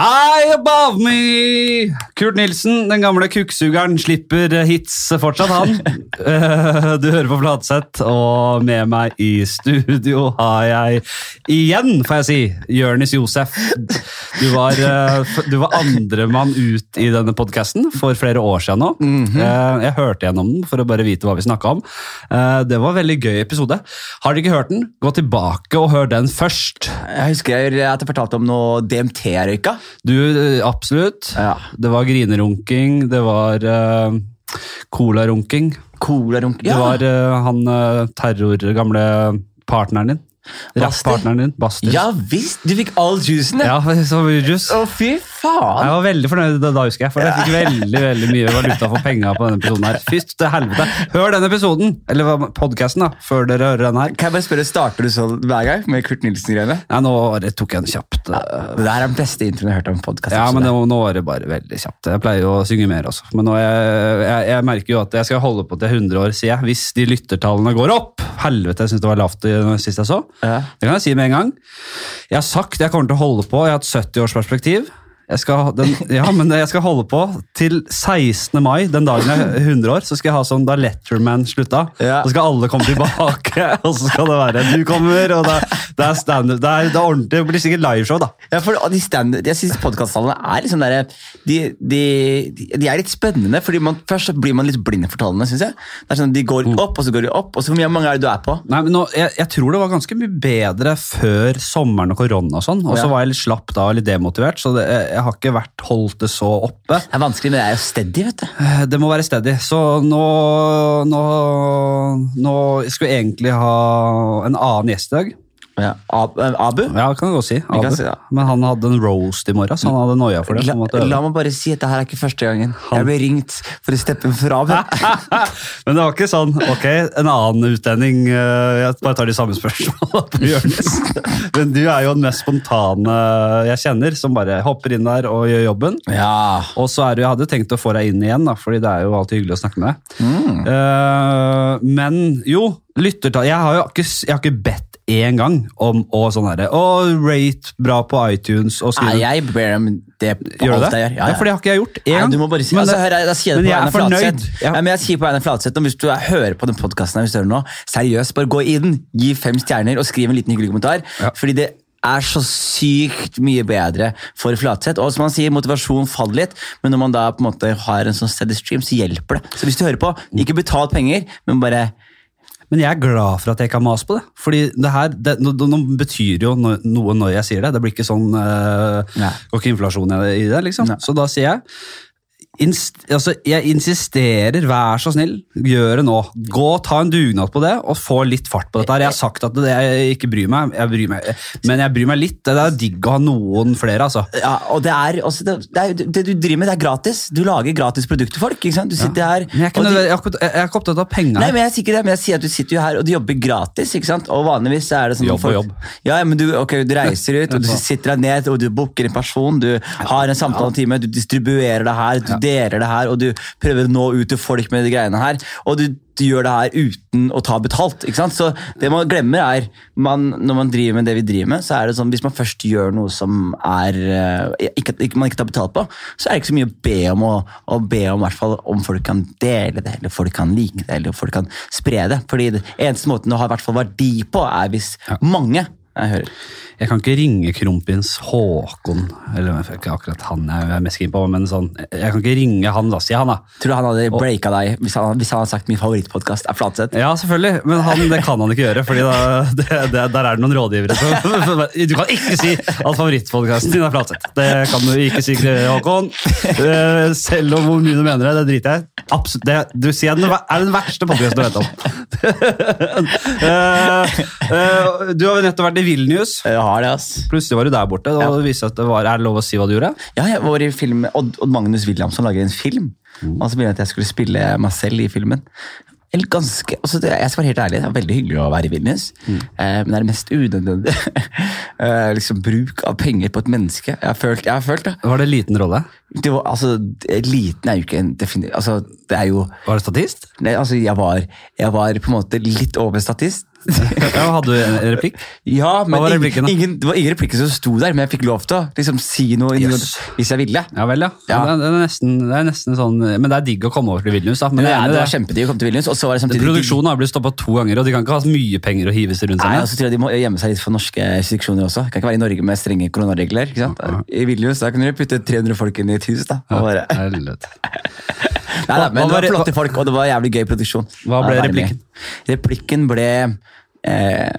High above me! Kurt Nilsen, den gamle kukksugeren, slipper hits fortsatt, han. Eh, Du hører på Flatseth, og med meg i studio har jeg igjen, får jeg si, Jørnis Josef. Du var, eh, du var andremann ut i denne podkasten for flere år siden nå. Eh, Jeg hørte gjennom den for å bare vite hva vi snakka om. Det var en veldig gøy episode. Har dere ikke hørt den, gå tilbake og hør den først. Jeg husker at jeg fortalte om noe DMT jeg røyka. Du, eh, absolutt. Ja. Det var grinerunking, det var uh, colarunking. Colarunk. Det var uh, han terror, gamle partneren din. Basti? Rapppartneren din, Basti. Ja visst! Du fikk all juicen, ja. Ja, så det juice. Å, fy faen! Jeg var veldig fornøyd da, da, husker jeg, for jeg fikk veldig veldig mye valuta for penga på denne episoden. her. Fyst til helvete. Hør den episoden, eller podkasten, da, før dere hører den her. Kan jeg bare spørre, Starter du sånn hver gang med Kurt Nilsen-greiene? Nei, nå tok jeg den kjapt. Ja, Det der er den beste introen jeg har hørt om podkast. Ja, men nå, nå var det bare veldig kjapt. Jeg pleier jo å synge mer også. Men nå jeg, jeg, jeg merker jo at jeg skal holde på til 100 år, sier jeg. Hvis de lyttertallene går opp. Helvete, jeg syns det var lavt i- sist jeg så. Ja. Det kan jeg si med en gang. Jeg har sagt jeg kommer til å holde på. Jeg har et 70-årsperspektiv. Jeg skal, den, ja, men jeg skal holde på til 16. mai, den dagen jeg er 100 år. Så skal jeg ha sånn da Letterman slutta. Ja. Så skal alle komme tilbake, og så skal det være du kommer, og det, er- det er standup. Det, er- det er ordentlig, det blir sikkert liveshow, da. Ja, for de stand, Jeg syns podkasttallene er liksom der, de, de, de, er litt spennende. fordi man, Først blir man litt blind for tallene. Synes jeg. Det er sånn, De går opp, og så går de opp. og så Hvor mange er det du er på? Nei, men nå, jeg, jeg tror det var ganske mye bedre før sommeren og korona og sånn. Og så var jeg litt slapp da og litt demotivert, så det, jeg, jeg har ikke vært holdt det så oppe. Det er vanskelig, men det er jo steady. vet du. Eh, Det må være steady. Så nå, nå, nå skulle jeg egentlig ha en annen gjest i dag. Ja. Ab eh, Abu? Ja, kan jeg godt si. Abu. si. Men han hadde en roast i morgen, så han hadde noia for det. La, han la meg bare si at det her er ikke første gangen. Jeg ble ringt for å steppe fra Abu. Men det var ikke sånn ok, en annen utlending eh, Jeg bare tar de samme spørsmålene på Jonis. Men du er jo den mest spontane jeg kjenner, som bare hopper inn der og gjør jobben. Ja. Og så er det, Jeg hadde tenkt å få deg inn igjen, da, fordi det er jo alltid hyggelig å snakke med deg. Mm. Eh, men jo, lyttertall Jeg jeg har ikke bedt én gang om å sånn herre Å, rate bra på iTunes og Nei, jeg ber dem det på Gjør alt det? jeg gjør. Ja, for det har ikke jeg gjort én gang. du må bare si, Men altså, hør, jeg, jeg, sier det på er Einar fornøyd. Ja. Ja, men jeg sier på Einar Fladseth, og Hvis du er, hører på den podkasten, seriøst, bare gå inn, gi fem stjerner og skriv en liten hyggelig kommentar. Ja. Fordi det er så sykt mye bedre for Flatseth. Og som han sier, motivasjon faller litt, men når man da på en måte har en sånn steady stream, så hjelper det. Så hvis du hører på, ikke betal penger, men bare Men jeg er glad for at jeg ikke har mast på det. Fordi det her, det, no, no, betyr jo no- noe når jeg sier det. Det blir ikke sånn uh, Går ikke inflasjon i i det, liksom. Nei. Så da sier jeg inst, altså, Jeg insisterer, vær så snill, gjør det nå. Gå og Ta en dugnad på det, og få litt fart på dette. her. Jeg har sagt at det, jeg ikke bryr meg, jeg bryr meg, men jeg bryr meg litt. Det er digg å ha noen flere, altså. Ja, og det er, også, det, det, er, det du driver med, det er gratis. Du lager gratis produkter til folk. ikke sant? Du sitter her Men jeg er ikke, og de- jeg er ikke- jeg er ikke opptatt av penger. Nei, men jeg sier ikke det, men jeg sier at du sitter jo her og du jobber gratis. ikke sant? Og vanligvis er det sånn Jobb og jobb. Ja, ja, men du, okay, du reiser ut, og du sitter deg ned, og du booker en person, du har en samtaletime, du distribuerer det her, du deler det her, og du prøver å nå ut til folk med de greiene her. Og du, du gjør det her uten å ta betalt. ikke sant? Så det man glemmer er, man, når man driver med det vi driver med, så er det sånn, hvis man først gjør noe som er, eh, ikke, ikke, man ikke tar betalt på, så er det ikke så mye å be om å, å be om, hvert fall, om folk kan dele det, eller folk kan like det, eller folk kan spre det. Fordi det eneste måten å ha hvert fall verdi på, er hvis mange jeg hører. Jeg kan ikke ringe kronprins Håkon, eller ikke akkurat han jeg er mest keen på, men sånn, jeg kan ikke ringe han da, si han da. Tror du han hadde breaka deg hvis han, hvis han hadde sagt min favorittpodkast er Flatseth? Ja, selvfølgelig, men han, det kan han ikke gjøre, det, der er det noen rådgivere som Du kan ikke si at favorittpodkasten din er Flatseth. Det kan du ikke si, Håkon. Eh, Selv om hvor mye du mener det, det driter jeg i. Absolutt, det, du sier den er den verste podkasten du vet om. Eh, eh, Du har nettopp vært i Vilnius. Jeg har det, ass. Plutselig var du der borte. og ja. viste at det var, Er det lov å si hva du gjorde? Ja, jeg var i film med Odd, Odd Magnus Williamson lager en film. Og så begynte jeg at jeg skulle spille meg selv i filmen. Eller ganske, altså det, jeg skal være helt ærlig, det er veldig hyggelig å være i Vilnius. Eh, men det er det mest unødvendige eh, liksom bruk av penger på et menneske. Jeg har følt, jeg har følt det. Var det en liten rolle? det var, altså, Liten er jo ikke en defini... Altså, det er jo Var du statist? Nei, altså, jeg var, jeg var på en måte litt over statist. Ja, hadde du en replikk? Ja, men var ingen, ingen, det var ingen replikker som sto der, men jeg fikk lov til å liksom, si noe Yes. hvis jeg ville. Ja vel, ja. Ja. Det, er, nesten, det er nesten sånn Men det er digg å komme over til Vilnius, da. Men det, det, det var kjempedigg å komme til Vilnius, og så var det samtidig Produksjonen har blitt stoppa to ganger, og de kan ikke ha så mye penger å hive seg rundt seg Nei, og så tror jeg De må gjemme seg litt for norske restriksjoner også. Kan ikke være i Norge med strenge koronaregler. ikke sant? I Vilnius da kan de putte 300 folk inn i et hus. da. Og bare, Helvete. Nei, da, men Hva det var flotte folk, og det var jævlig gøy produksjon. Hva ble Ja, replikken? Replikken ble eh,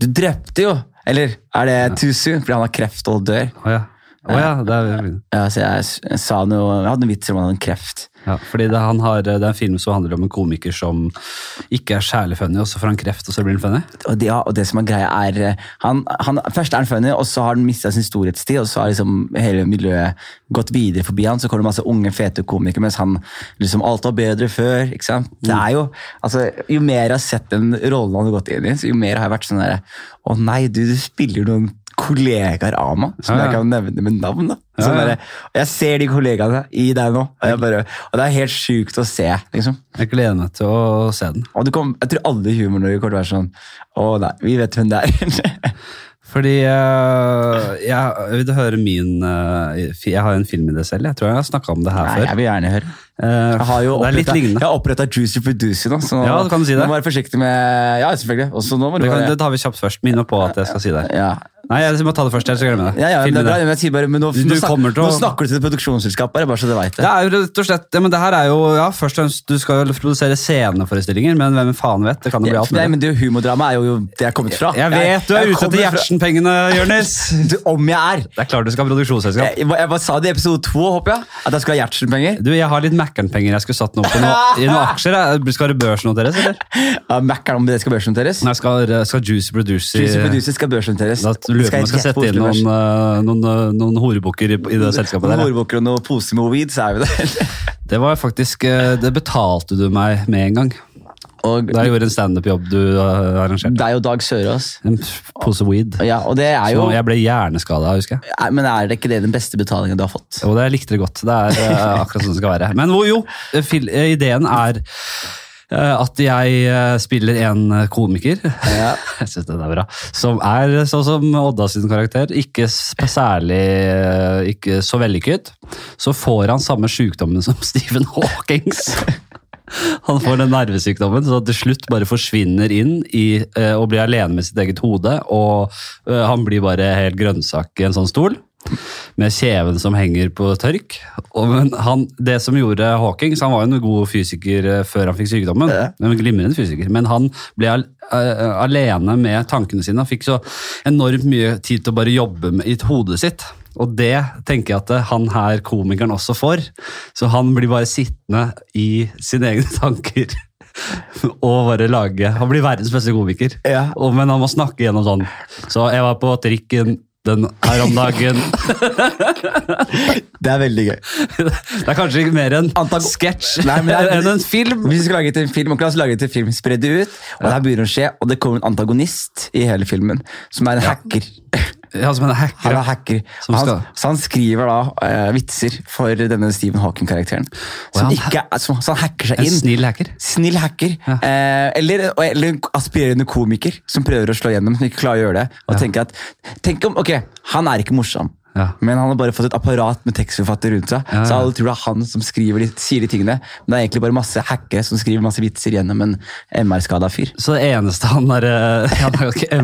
Du drepte jo! Eller er det too soon? Fordi han har kreft og dør. Å ja. Oh, ja, det er, Ja, så jeg, jeg sa noe, jeg hadde en vits om han hadde kreft. Ja, fordi det, han har, det er en film som handler om en komiker som ikke er særlig funny, og så får han kreft, og så blir han funny. Og det, ja, og det som er greia er han, han, Først er han funny, og så har han mista sin storhetstid. Og så har liksom hele miljøet gått videre forbi han, så kommer det masse unge, fete komikere, mens han liksom Alt var bedre før. ikke sant? Det er jo, altså, Jo mer jeg har sett den rollen han har gått inn i, så jo mer har jeg vært sånn der Å nei, du, du spiller noen kollegaer av meg, som Ja, ja. jeg kan nevne med navn. da. Sånn der, Jeg ser de kollegaene i deg nå, og, bare, og det er helt sjukt å se. liksom. Jeg gleder meg til å se den. Og du kom, Jeg tror alle i Humor-Norge kommer til å være sånn Å nei, vi vet hvem det er. Fordi uh, jeg vil høre min uh, Jeg har en film i det selv. Jeg tror jeg har snakka om det her Nei, før. jeg vil gjerne høre. Uh, Jeg har jo oppretta Juicy Producer nå, så Ja, du kan si det. må være forsiktig med Ja, selvfølgelig. Også nå må du Det, kan, det tar vi kjapt først. Minn meg på at jeg skal si det. ja. Nei, jeg må ta det først, Jeg glemmer jeg det. Ja, ja, men det er bra, men jeg sier bare, men nå, Du nå, snak, å- nå snakker du til produksjonsselskapet, bare så du vet det. Det er jo rett og slett, ja, men det her er jo, ja, først og fremst, Du skal jo produsere sceneforestillinger, men hvem faen vet? Det kan jo bli alt nei, men det Humordrama er jo det jeg er kommet fra. Jeg vet du er ute etter Gjertsen-pengene, Jonis! Om jeg er! Det er klart du skal ha produksjonsselskap. Jeg, jeg, bare sa det i episode to, håper jeg. At jeg skal ha Gjertsen-penger. Du, Jeg har litt Mækkern-penger jeg skulle satt noe på nå, i noen aksjer. jeg. Skal det børsnoteres, eller? Ja, Mækkern om det skal børsnoteres. Nei, skal, skal Juicy Producer Juicy Producer skal børsnoteres. Lurer på om jeg skal sette inn noen, øh, noen, øh, noen horebukker i, i det selskapet Noen der. ja. hårbukker og noen poser med weed, så er vi der. Det var faktisk, øh, det betalte du meg med en gang. Og Da jeg gjorde en standup-jobb du arrangerte. det er jo Dag Sørås. En pose weed. Ja, og det er jo Så jeg ble hjerneskada, husker jeg. Nei, Men er det ikke det den beste betalingen du har fått? Jo, det likte det godt. Det er akkurat sånn det skal være. Men jo, ideen er at jeg øh, spiller en øh, komiker. Ja. Jeg synes den er bra. Som er sånn som Odda sin karakter. Ikke særlig Ikke så vellykket. Så får han samme sykdommen som Stephen Hawkings. Han får den nervesykdommen, så til slutt bare forsvinner inn i, eh, og blir alene med sitt eget hode. Og eh, han blir bare helt grønnsak i en sånn stol. Med kjeven som henger på tørk. Og, han, det som gjorde Hawkings Han var jo en god fysiker eh, før han fikk sykdommen. En glimrende fysiker. Men han ble eh, alene med tankene sine. Han fikk så enormt mye tid til å bare jobbe med, i hodet sitt. Og det tenker jeg at eh, han her komikeren også får. Så han blir bare sittende i sine egne tanker. Og bare lage Han blir verdens beste komiker. Ja. Og, men han må snakke gjennom sånn. Så jeg var på trikken den her om dagen. Det er veldig gøy. Det er kanskje ikke mer en Antag- sketsj er- enn en film. Hvis vi skal lage til en film, og la oss lage til film, spre det ut, og det her begynner å skje, og det kommer en antagonist i hele filmen, som er en hacker. Ja, som en hacker. Han er hacker. Som han, så han skriver da uh, vitser for denne Stephen Hawking-karakteren. Som, han- ikke er- som- så han hacker seg En inn. snill hacker. Snill hacker. Ja. Uh, eller, eller en aspirerende komiker som prøver å slå gjennom, som ikke klarer å gjøre det. Og tenker at, tenk om, ok, Han er ikke morsom, Ja. men han har bare fått et apparat med tekstforfatter rundt seg. Ja, ja. Så alle tror det er han som skriver de, sier de tingene. Men det er egentlig bare masse hackere som skriver masse vitser gjennom en MR-skada fyr. Så det eneste han er Han er jo ikke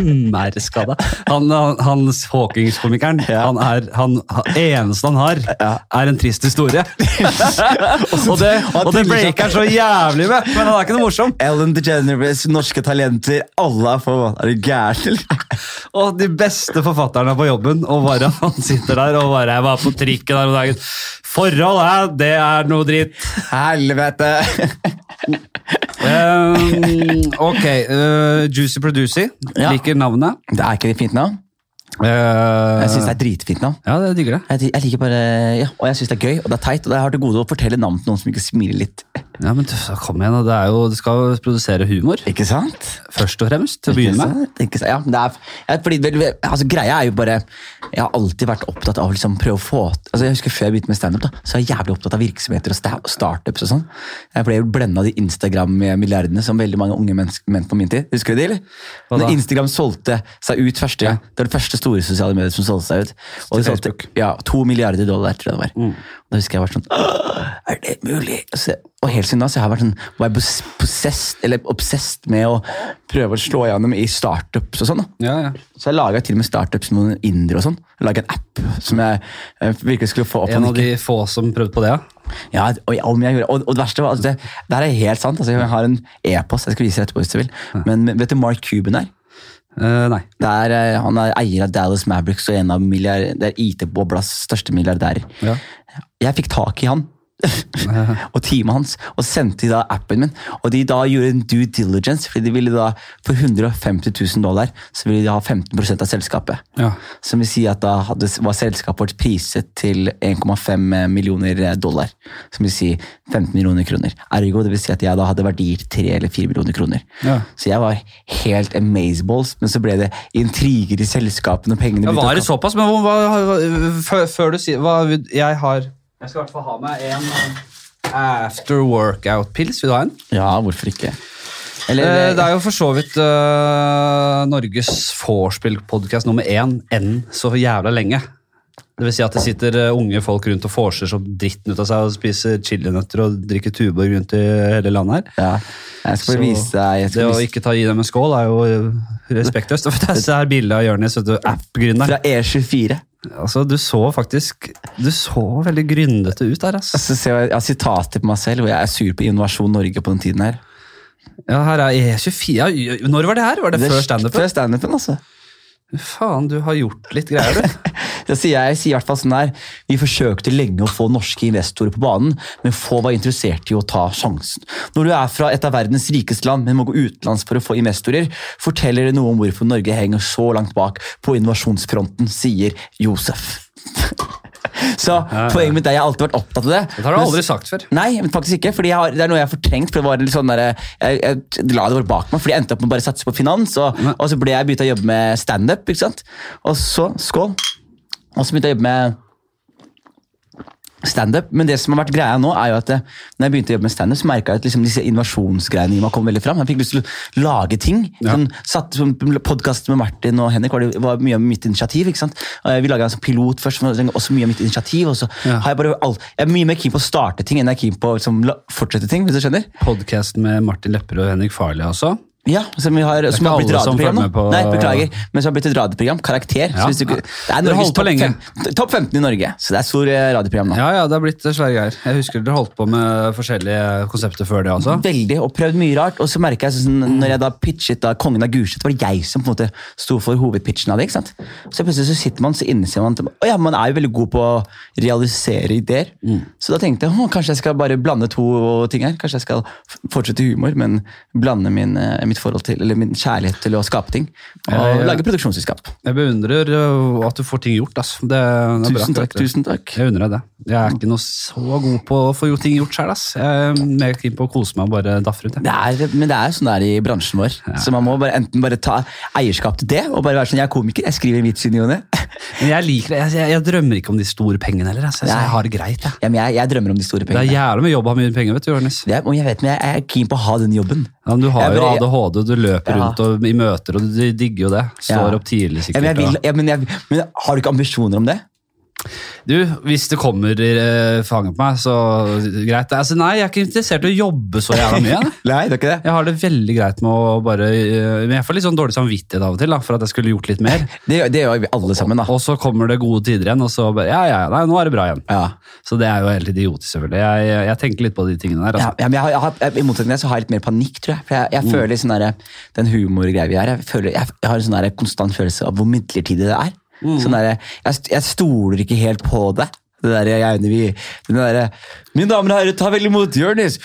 MR-skada. Han, han, han Hawkings-komikeren. Han er han, eneste han har, er en trist historie. og det, og det breaker han så jævlig med, men han er ikke noe morsom. Ellen DeGeneres, norske talenter, alle er for Er du gæren, eller? Og de beste forfatterne på jobben, og bare han sitter der og bare Jeg var på trikken her om dagen. Forhold, hæ? Det er noe dritt. Helvete! Um, ok, uh, Juicy Producy. Ja. Liker navnet. Det er ikke et fint navn. Uh, Jeg syns det er dritfint navn. Ja, det digger det. Jeg, jeg liker bare, ja, Og jeg syns det er gøy og det er teit. Og jeg har til gode å fortelle navn til noen som ikke smiler litt. Ja, men Kom igjen. Det, er jo, det skal produsere humor, Ikke sant? først og fremst. til å begynne med. Ikke sant? Ja, det er, ja, fordi, altså, greia er jo bare Jeg har alltid vært opptatt av å liksom prøve å få altså, Jeg husker Før jeg begynte med standup, så var jeg jævlig opptatt av virksomheter og sta- startups. og sånn. Jeg ble blenda av de Instagram-milliardene som veldig mange unge mente på min tid. Husker du det, eller? Når Instagram solgte seg ut første gang. Det var det første store sosiale mediet som solgte seg ut. Og de solgte ja, to milliarder dollar, tror jeg det var. Da husker jeg var sånn Er det mulig? Så, og helt siden da så har jeg vært sånn, var jeg possessed, eller obsessed med å prøve å slå gjennom i startups og sånn. Ja, ja. Så jeg laga til og med startups med noen indere og sånn. Laget en app som jeg jeg virkelig skulle få opp. En av de få som prøvde på det, ja. ja, og, jeg og, og det verste var, altså det, det her er helt sant. Altså, jeg har en e-post, jeg skal vise etterpå hvis du vil. Men vet du Mark Cuban er? Uh, nei. Det er, eh, han er eier av Dallas Mavericks og en av IT-boblas største milliardærer. Ja. Jeg fikk tak i han og teamet hans og sendte de da appen min. Og de da gjorde en due diligence, fordi de ville da for 150 000 dollar så ville de ha 15% av selskapet. Ja. Som vil si at da hadde, var selskapet vårt priset til 1,5 millioner dollar. Som vil si 15 millioner kroner. Ergo det vil si at jeg da hadde verdier 3 eller 4 millioner kroner. Ja. Så jeg var helt amazeballs, men så ble det intriger i selskapene og pengene Ja, var det såpass? Men hva, hva, før, før du sier hva, Jeg har Jeg skal i hvert fall ha meg en eh, after workout-pils. Vil du ha en? Ja, hvorfor ikke? Eller, Eh, det er jo for så vidt uh, Norges vorspiel-podkast nummer én enn så jævla lenge. Det vil si at det sitter unge folk rundt og vorser som dritten ut av seg og spiser chilinøtter og drikker Tuborg rundt i hele landet her. ja, jeg skal Så vise deg jeg Det vise. å ikke ta gi dem en skål er jo respektløst. Det er bilde av Jonis, vet du, app-gründeren. Fra E24. Altså, du så faktisk Du så veldig gryndete ut der, Altså. Altså, jeg, jeg har sitater på meg selv hvor jeg er sur på Innovasjon Norge på den tiden her. Ja, her er E24. Ja, når var det her? Var det, Det før standupen? Før standupen, altså. Faen, du har gjort litt greier, du. jeg, sier jeg, sier i hvert fall sånn her, Vi forsøkte lenge å få norske investorer på banen, men få var interessert i å ta sjansen. Når du er fra et av verdens rikeste land, men må gå utenlands for å få investorer, forteller det noe om hvorfor Norge henger så langt bak på innovasjonsfronten, sier Josef. Så poenget mitt er jeg har alltid vært opptatt av det. Det har du aldri sagt før. Nei, faktisk ikke, fordi har, det er noe jeg har fortrengt. for det var litt sånn der, jeg, jeg la det bare bak meg, fordi jeg endte opp med å bare satse på finans, og, og så ble jeg begynte å jobbe med standup. Og så, skål, og så begynte jeg å jobbe med standup. Men det som har vært greia nå, er jo at eh, når jeg begynte å jobbe med standup, merka jeg at liksom disse innovasjonsgreiene i meg kom veldig fram. Jeg fikk lyst til å lage ting. Ja. Sånn, satt Podkast med Martin og Henrik var, det, var mye av mitt initiativ. ikke sant? Vi laga en sånn pilot først, men også mye av mitt initiativ. og så Ja. har Jeg bare alt. jeg er mye mer keen på å starte ting enn jeg er keen på å liksom, fortsette ting. hvis du skjønner? Podkasten med Martin Lepperød og Henrik Farley også. Ja, Som, vi har, som har blitt radioprogram nå. Nei, beklager. Men som har blitt et radioprogram. Karakter. Ja. Du, det er Norges topp fem- top 15 i Norge. Så det er et stort eh, radioprogram nå. Ja, ja, det har blitt svære greier. Jeg husker dere holdt på med forskjellige konsepter før det altså. Veldig, og prøvd mye rart. Og så merker jeg sånn, når jeg da pitchet da Kongen av Gulset, var det jeg som på en måte sto for hovedpitchen av det. ikke sant? Så plutselig så sitter man så innser man at ja, man er jo veldig god på å realisere ideer. Så da tenkte jeg «Åh, kanskje jeg skal bare blande to ting her. Kanskje jeg skal fortsette humor, men blande min, eh, mitt forhold til, eller min kjærlighet til å skape ting. Og Ja, ja. lage produksjonsselskap. Jeg beundrer øh, at du får ting gjort. ass. Det, det er bra. Tusen takk. tusen takk. Jeg unner deg det. Jeg er ikke noe så god på å få gjort ting gjort sjøl. Jeg er mer keen på å kose meg og bare daffe rundt. Det er, men det er sånn det er i bransjen vår. Så man må bare, enten bare ta eierskap til det, og bare være sånn, jeg er komiker, jeg skriver vits i ny og ne. Men jeg liker det. Jeg, jeg, jeg drømmer ikke om de store pengene heller. Altså. Jeg, jeg har det greit. Jeg. Ja, men jeg, jeg drømmer om de store pengene. Det er jævlig mye jobb å ha mye penger, vet du, er, jeg vet, men jeg er keen på å ha den jobben. Ja, men du har Jeg jo bare- ADHD, du løper Ja. rundt og, i møter, og du digger jo det. Står Ja. opp tidlig, Ja, men, vil, men, jeg, men har du ikke ambisjoner om det? Du, hvis det kommer uh, på meg, så greit. Altså, nei, jeg er ikke interessert i å jobbe så jævla mye. Nei, det er ikke det. Jeg har det veldig greit med å bare eh, Men jeg får litt sånn dårlig samvittighet av og til da, for at jeg skulle gjort litt mer. Det, det gjør vi alle sammen, da. Og så kommer det gode tider igjen, og så bare Ja, ja, nei, nå er det bra igjen. Ja. Så det er jo helt idiotisk, selvfølgelig. Jeg, jeg, jeg tenker litt på de tingene der. Altså. ja, men jeg har, jeg har, I motsetning til det så har jeg litt mer panikk, tror jeg. For jeg, jeg føler sånn derre Den humorgreia vi er, jeg, føler, jeg, jeg har en sånn der konstant følelse av hvor midlertidig det er. Sånn der, jeg, jeg stoler ikke helt på det. Det der jeg, vi, den der, Mine damer og herrer, ta vel imot Jonis!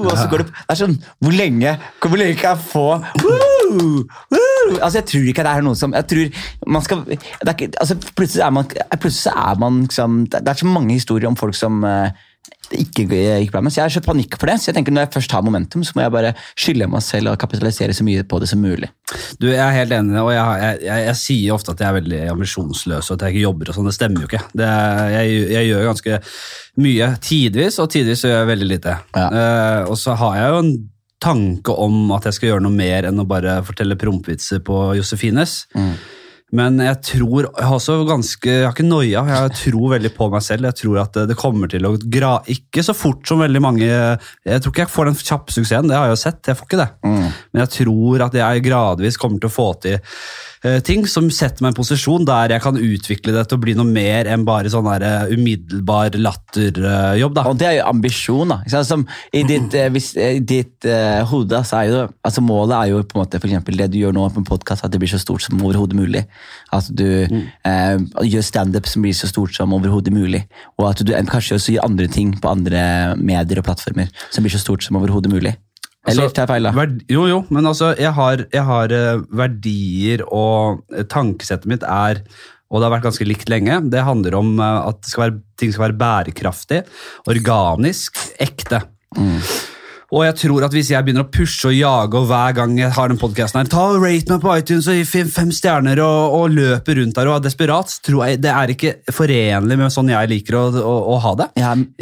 Og så går det, det er sånn Hvor lenge hvor lenge kan jeg få Woo! Woo! Altså, Jeg tror ikke det er noe som Jeg tror man skal er ikke, altså, Plutselig er man, plutselig er man liksom, det, er så mange historier om folk som det ikke gikk bra Men Så jeg har kjøpt panikk for det. Så jeg tenker når jeg først har momentum, så må jeg bare skylde meg selv og kapitalisere så mye på det som mulig. Du, Jeg er helt enig, og jeg, jeg, jeg, jeg sier ofte at jeg er veldig ambisjonsløs og at jeg ikke jobber. og sånn, Det stemmer jo ikke. Det jeg, gjør ganske mye tidvis, og tidvis gjør jeg veldig lite. Ja. Uh, og så har jeg jo en tanke om at jeg skal gjøre noe mer enn å bare fortelle prompvitser på Josefines. Men jeg tror Jeg har også ganske, jeg har ikke noia, jeg tror veldig på meg selv. Jeg tror at det, kommer til å gra... Ikke så fort som veldig mange Jeg tror ikke jeg får den kjappe suksessen, det har jeg jo sett. Jeg får ikke det. Men jeg tror at jeg gradvis kommer til å få til ting som setter meg i en posisjon der jeg kan utvikle det til å bli noe mer enn bare sånn der, eh, umiddelbar latterjobb. da. Og det er jo ambisjon, da. Som I ditt, eh, hvis, eh, i ditt uh, hode så er jo altså målet er jo på en måte for eksempel det du gjør nå på en podkast, at det blir så stort som overhodet mulig. At du eh, gjør standup som blir så stort som overhodet mulig. Og at du eh, kanskje også gjør andre ting på andre medier og plattformer som blir så stort som overhodet mulig. Eller Altså, tar jeg feil, da? Jo, jo, men altså, jeg har, jeg har eh, verdier, og eh, tankesettet mitt er og det har vært ganske likt lenge. Det handler om eh, at skal være, ting skal være bærekraftig, organisk, ekte. Og jeg tror at hvis jeg begynner å pushe og jage og hver gang jeg har den podkasten her, ta og rate meg på iTunes og gi fem, fem stjerner og, og løpe rundt der og er desperat, tror jeg det er ikke forenlig med sånn jeg liker å, å, å ha det.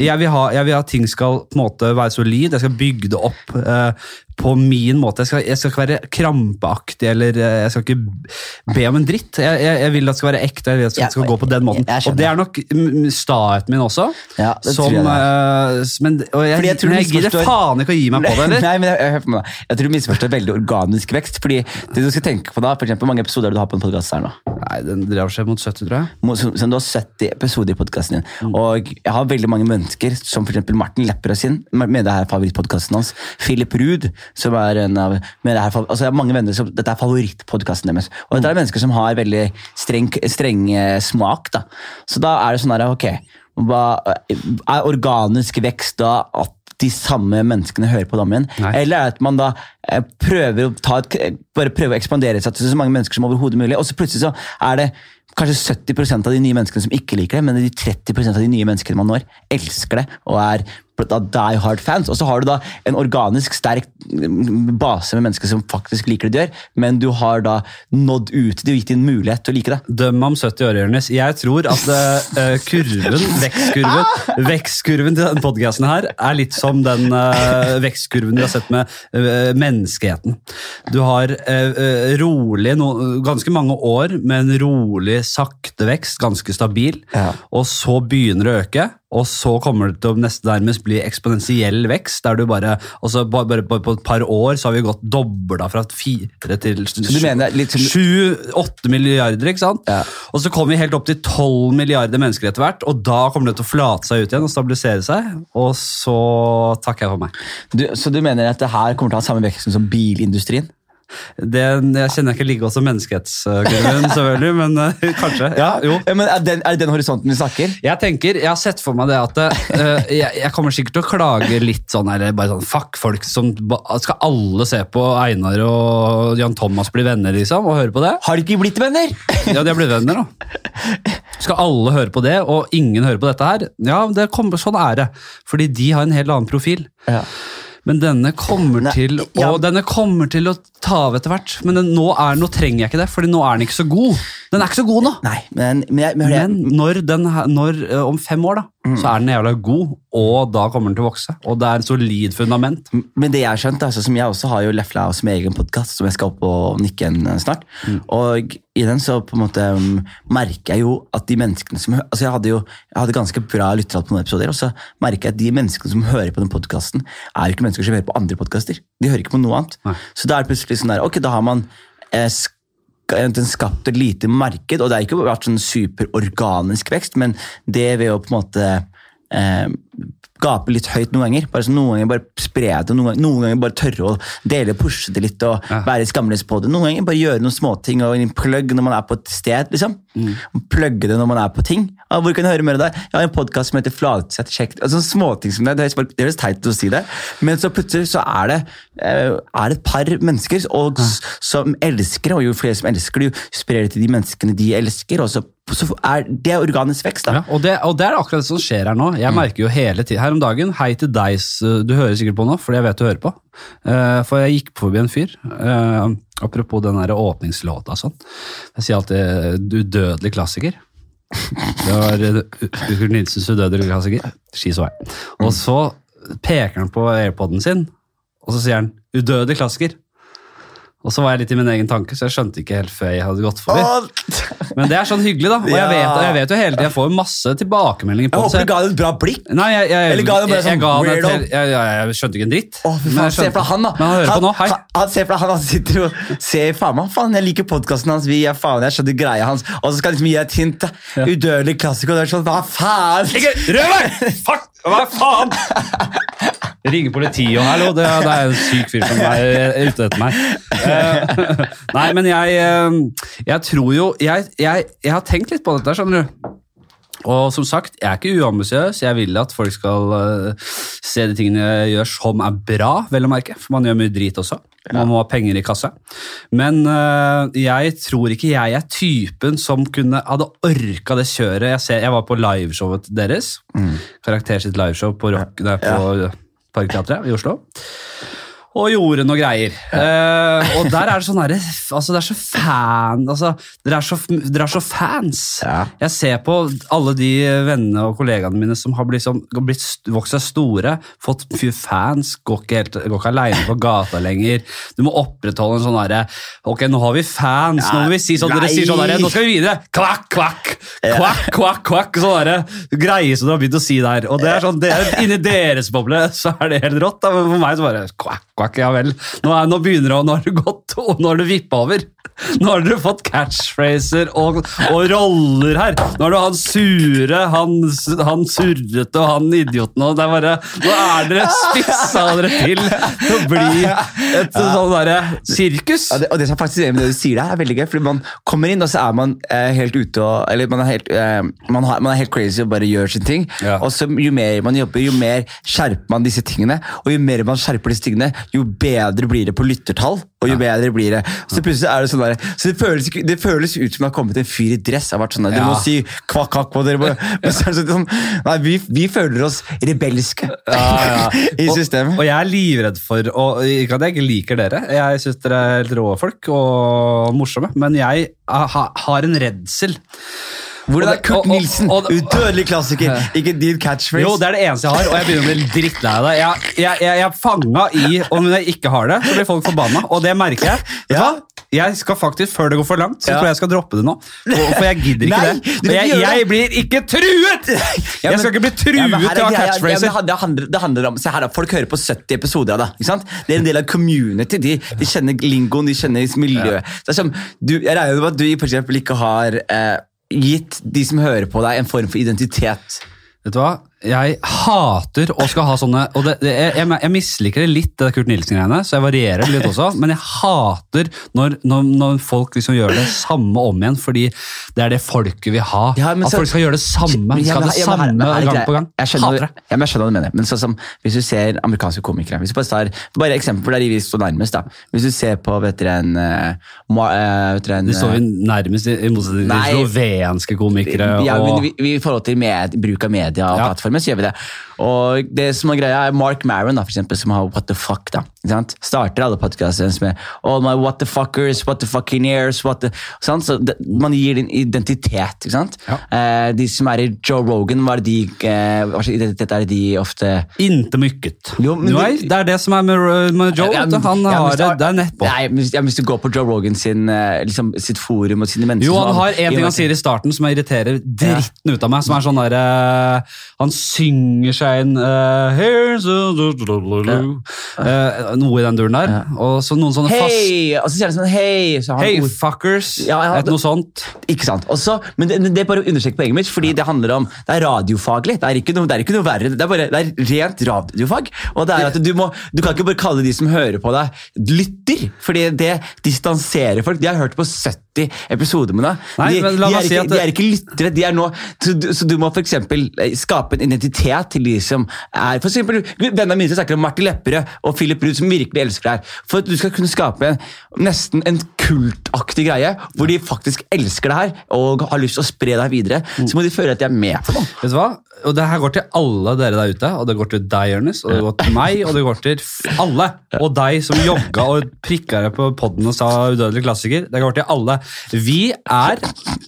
Jeg vil, ha, jeg vil ha ting skal på en måte være solid, jeg skal bygge det opp eh, på min måte. Jeg skal, jeg skal ikke være krampeaktig eller eh, jeg skal ikke be om en dritt. Jeg, jeg, jeg vil at det skal være ekte, jeg vil at det Ja, skal gå på den måten. og det er nok staheten min også. Ja, det som, tror jeg det eh, men, og jeg, Fordi jeg tror jeg gidder faen ikke å gi meg på det, eller? Nei, men jeg, på meg. jeg tror du misforstår veldig organisk vekst. fordi det du skal tenke på da, for eksempel, mange episoder er du har på en podkast her nå? Nei, den drar seg mot 70, tror jeg. Mot, Som, som du har 70 episoder i podkasten din. Mm. Og jeg har veldig mange mennesker, som eksempel Martin Lepperød sin, med det her favorittpodkasten hans. Philip Ruud, som er en av men det er, altså jeg har mange venner som, Dette er favorittpodkasten deres. Og dette er mennesker som har veldig streng, streng eh, smak. da. Så da er det sånn her, ok, hva, Er organisk vekst da at de samme menneskene hører på dem igjen? Nei. Eller er at man da eh, prøver å ta et, bare prøver å ekspandere seg til så mange mennesker som overhodet mulig, og så plutselig så er det kanskje 70% av de nye menneskene som ikke liker det, men de 30% av de nye menneskene man når, elsker det og er die hard fans. Og så har du da en organisk sterk base med mennesker som faktisk liker det du gjør, men du har da nådd ut, du har gitt en mulighet til å like det. Døm om 70 år, Jørnes. Jeg tror at uh, kurven, vekstkurven, vekstkurven til denne podcasten her er litt som den uh, vekstkurven vi har sett med uh, menneskeheten. Du har rolig, no, ganske mange år med en rolig, sakte vekst, ganske stabil, Ja. og så begynner det å øke. Og så kommer det til å nesten nærmest bli eksponentiell vekst. der du bare, og så bare, bare på, et par år så har vi gått dobla fra fire til Sju-åtte milliarder, ikke sant? Ja. Og så kommer vi helt opp til 12 milliarder mennesker etter hvert, og da kommer det til å flate seg ut igjen og stabilisere seg, og så takker jeg for meg. Du, så du mener at det her kommer til å ha samme vekst som bilindustrien? Det, jeg kjenner ikke like godt som menneskehetskurven, selvfølgelig, men eh, kanskje. Ja, jo. Ja, men er, den, er det den horisonten vi snakker? Jeg tenker, jeg har sett for meg det at uh, jeg, jeg kommer sikkert til å klage litt sånn, eller bare sånn, fuck folk som Skal alle se på Einar og Jan Thomas bli venner, liksom, og høre på det? Har de ikke blitt venner? Ja, de har blitt venner, da. Skal alle høre på det, og ingen hører på dette her? Ja, det kommer, sånn er det. Fordi de har en helt annen profil. Ja. Men denne kommer Nei, til å, ja. denne kommer til å ta av etter hvert. Men den, nå, er, nå trenger jeg ikke det, Fordi nå er den ikke så god. Den er ikke så god nå. Nei, men, men, men, Men når den, når, eh, om fem år, da, Mm. så er den jævla god, og da kommer den til å vokse. Og det er en solid fundament. Men det jeg har skjønt, altså, som jeg også har jo Lefla som egen podkast, som jeg skal opp og nikke igjen snart. snart. Og i den så på en måte um, merker jeg jo at de menneskene som altså Jeg hadde jo jeg hadde ganske bra lyttertall på noen episoder, og så merker jeg at de menneskene som hører på den podkasten, er jo ikke mennesker som hører på andre podkaster. De hører ikke på noe annet. Nei. Så da er det plutselig sånn der, ok, da har man eh, skapt et lite marked, og det har ikke vært sånn superorganisk vekst, men det ved å på en måte eh, gape litt høyt noen ganger. Bare så Noen ganger bare spre det, noen ganger, noen ganger bare tørre å dele og pushe det litt og Ja. være skamløs på det. Noen ganger bare gjøre noen småting og plugg når man er på et sted. liksom. Plugge det når man er på ting. Ja, hvor kan jeg høre mer av det? Jeg har en podkast som heter Flatsett, Sjekk altså, Småting som det. Det høres teit ut å si det, men så plutselig så er det, er et par mennesker og, ja. som elsker og jo flere som elsker det, jo sprer det til de menneskene de elsker, og så så er det er organisk vekst. da. Ja, og, det, og det er akkurat det som skjer her nå. Jeg merker jo hele tiden, Her om dagen, hei til deg, du hører sikkert på nå, fordi jeg vet du hører på. Uh, for jeg gikk forbi en fyr, Uh, apropos den der åpningslåta og sånn. Jeg sier alltid 'udødelig klassiker'. Det var eh, Kurt Nilsens udødelige klassiker. Ski så vei. Og så peker han på airpoden sin, og så sier han 'udødelig klassiker'. Og så var jeg litt i min egen tanke, så jeg skjønte ikke helt før jeg hadde gått forbi. Men det er sånn hyggelig, da. Og jeg vet, jeg vet jo hele tiden, jeg får masse tilbakemeldinger på det. Jeg håper du ga det et bra blikk. Nei, jeg, jeg, Eller ga det bare sånn weirdo? jeg, skjønte ikke en dritt. Å, Men jeg Se for han, da. Men han hører på nå. Hei. Han, ser se for han, han sitter og ser faen meg, faen, jeg liker podkasten hans, vi er faen, jeg skjønner greia hans, og så skal han liksom gi deg et hint. da. Udødelig klassiker, og det er sånn, hva faen? Ikke rør meg! Fuck! Hva faen? Ringer politiet og hallo, det, det er en syk fyr som er ute etter meg. Uh, nei, men jeg, eh, jeg tror jo jeg, jeg, jeg har tenkt litt på dette, skjønner du. Og som sagt, jeg er ikke uambisiøs. Jeg vil at folk skal uh, se de tingene jeg gjør som er bra, vel å merke. For man gjør mye drit også. Man må ha penger i kassa. Men uh, jeg tror ikke jeg er typen som kunne hadde orka det kjøret. Jeg, ser, jeg var på liveshowet deres. Karakter sitt liveshow på, rock, nei, på Parkteatret i Oslo. Og gjorde noe greier. Uh, og der er det sånn herre altså Det er så fan altså, dere, er så, dere er så fans. Ja. Jeg ser på alle de vennene og kollegaene mine som har blitt, som, blitt vokst seg store, fått mye fans, går ikke, helt, går ikke alene på gata lenger. Du må opprettholde en sånn herre Ok, nå har vi fans, nå må vi si sånn dere sier sånn herre Nå skal vi videre! Kvakk, kvakk! Kvakk, kvakk, kvakk! Sånn herre greie som du har begynt å si der. Og det er sånn, det er, Inni deres boble så er det helt rått. Da. Men for meg så bare kvakk, kvakk, ja vel. Nå, er, nå begynner det, nå har det gått, og nå har det vippa over. Nå har dere fått catchphraser og, og roller her. Nå er du han sure, han, han surrete og han idioten. Og det er bare, nå er dere spissa dere til til å bli et sånn derre sirkus. Ja, det, og det som er faktisk med det du sier der, er veldig gøy, fordi man kommer inn, og så er man eh, helt ute og Eller man er helt, eh, man, har, man er helt crazy og bare gjør sin ting. Ja. Og så jo mer man jobber, jo mer skjerper man disse tingene. Og jo mer man skjerper disse tingene, jo bedre blir det på lyttertall. Og jo bedre blir det. Så plutselig er det sånn der, så det føles, det føles ut som det har kommet en fyr i dress. Har vært sånn der, Dere Ja. må si kvakk, kvakk på dere. må- Men så er det sånn, nei, vi, vi føler oss rebelske i systemet. Og, og jeg er livredd for og Ikke at jeg ikke liker dere, jeg syns dere er helt rå folk og morsomme, men jeg ha, har en redsel. Hvordan er Kurt Nilsen? Udødelig klassiker. Ikke din catchphrase. Jo, det er det eneste jeg har, og jeg begynner å bli drittlei av det. Jeg, jeg, jeg, er fanga i Om jeg ikke har det, så blir folk forbanna, og det merker jeg. Vet Ja. Jeg skal faktisk, Før det går for langt, så Ja. tror jeg jeg skal droppe det nå. For jeg gidder ikke Nei, det. Og jeg, jeg blir ikke truet! Ja, Jeg skal ikke bli truet Ja, men her er greia- catchphraser. Ja, det, handler, det handler om se her da, Folk hører på 70 episoder av det. ikke sant? Det er en del av community. De, de kjenner lingoen, de kjenner miljøet. Det er som, du, jeg regner med at du for eksempel ikke har eh, gitt de som hører på deg, en form for identitet. Vet du hva? Jeg hater å skal ha sånne og det, det, jeg, jeg, misliker det litt, det Kurt Nilsen-greiene, så jeg varierer litt også. Men jeg hater når, når, når folk liksom gjør det samme om igjen, fordi det er det folket vil ha. Ja, At så- folk skal gjøre det samme. Skal det samme her- her er gang på gang. Jeg skjønner, Hater det. Ja, jeg skjønner hva du mener. Men så, som, hvis du ser amerikanske komikere hvis du Bare tar, bare eksempel der vi står nærmest. da. Hvis du ser på vet dere, en, eh, eh, vet dere, en De står eh, jo nærmest i, motsetning til slovenske komikere. Ja, men og, vi, vi, I forhold til med, bruk av media og Ja. Plattformer, så gjør vi det. Og det som er greia er Mark Maron, da, for eksempel, som har What the fuck. da? Starter alle podkastene med All my what the fuckers, what the fucking ears what the? Så det, Man gir din identitet. ikke sant? Ja. Eh, de som er i Joe Rogan, hva er de, eh, hva slags identitet er de ofte Inte mykket. Jo, men Nei, det- er det som er med, med Joe. Ja, men. Han ja, har det, det er nettopp. Nei, men hvis, du går på Joe Rogan sin, eh, liksom, sitt forum og sine mennesker Jo, han har en ting han sier i starten som irriterer dritten ut av meg. Som er sånn der, Han synger seg inn uh, Here's a uh, Noe i den duren der. Og så noen sånne fast Hei! Og så sier han sånn hei! Så Hey, ord- fuckers! Ja, ja, noe sånt. Ikke sant? Også, men det, det bare å understreke poenget mitt, fordi det handler om Det er radiofaglig. Det er ikke noe, det er ikke noe verre. Det er bare det er rent radiofag. Og det er at du, må, du kan ikke bare kalle de som hører på deg, lytter. Fordi det distanserer folk. De har hørt på 70 episoder med deg. Nei, de, de, er si ikke, at de er ikke lyttere. De er nå, så, du, så du må eksempel eh, skape en identitet til de som er for eksempel, Vennene mine snakker om Martin Lepperød og Philip Ruud, som virkelig elsker deg. For at du skal kunne skape nesten en kultaktig greie, hvor de faktisk elsker det her og har lyst til å spre det her videre, så må de føle at de er med på noe. Vet du hva? Og Det her går til alle dere der ute, og det går til deg, Jonis, og det går til meg, og det går til alle. Og deg som jogga og prikka deg på podden og sa udødelig klassiker. Det går til alle. Vi er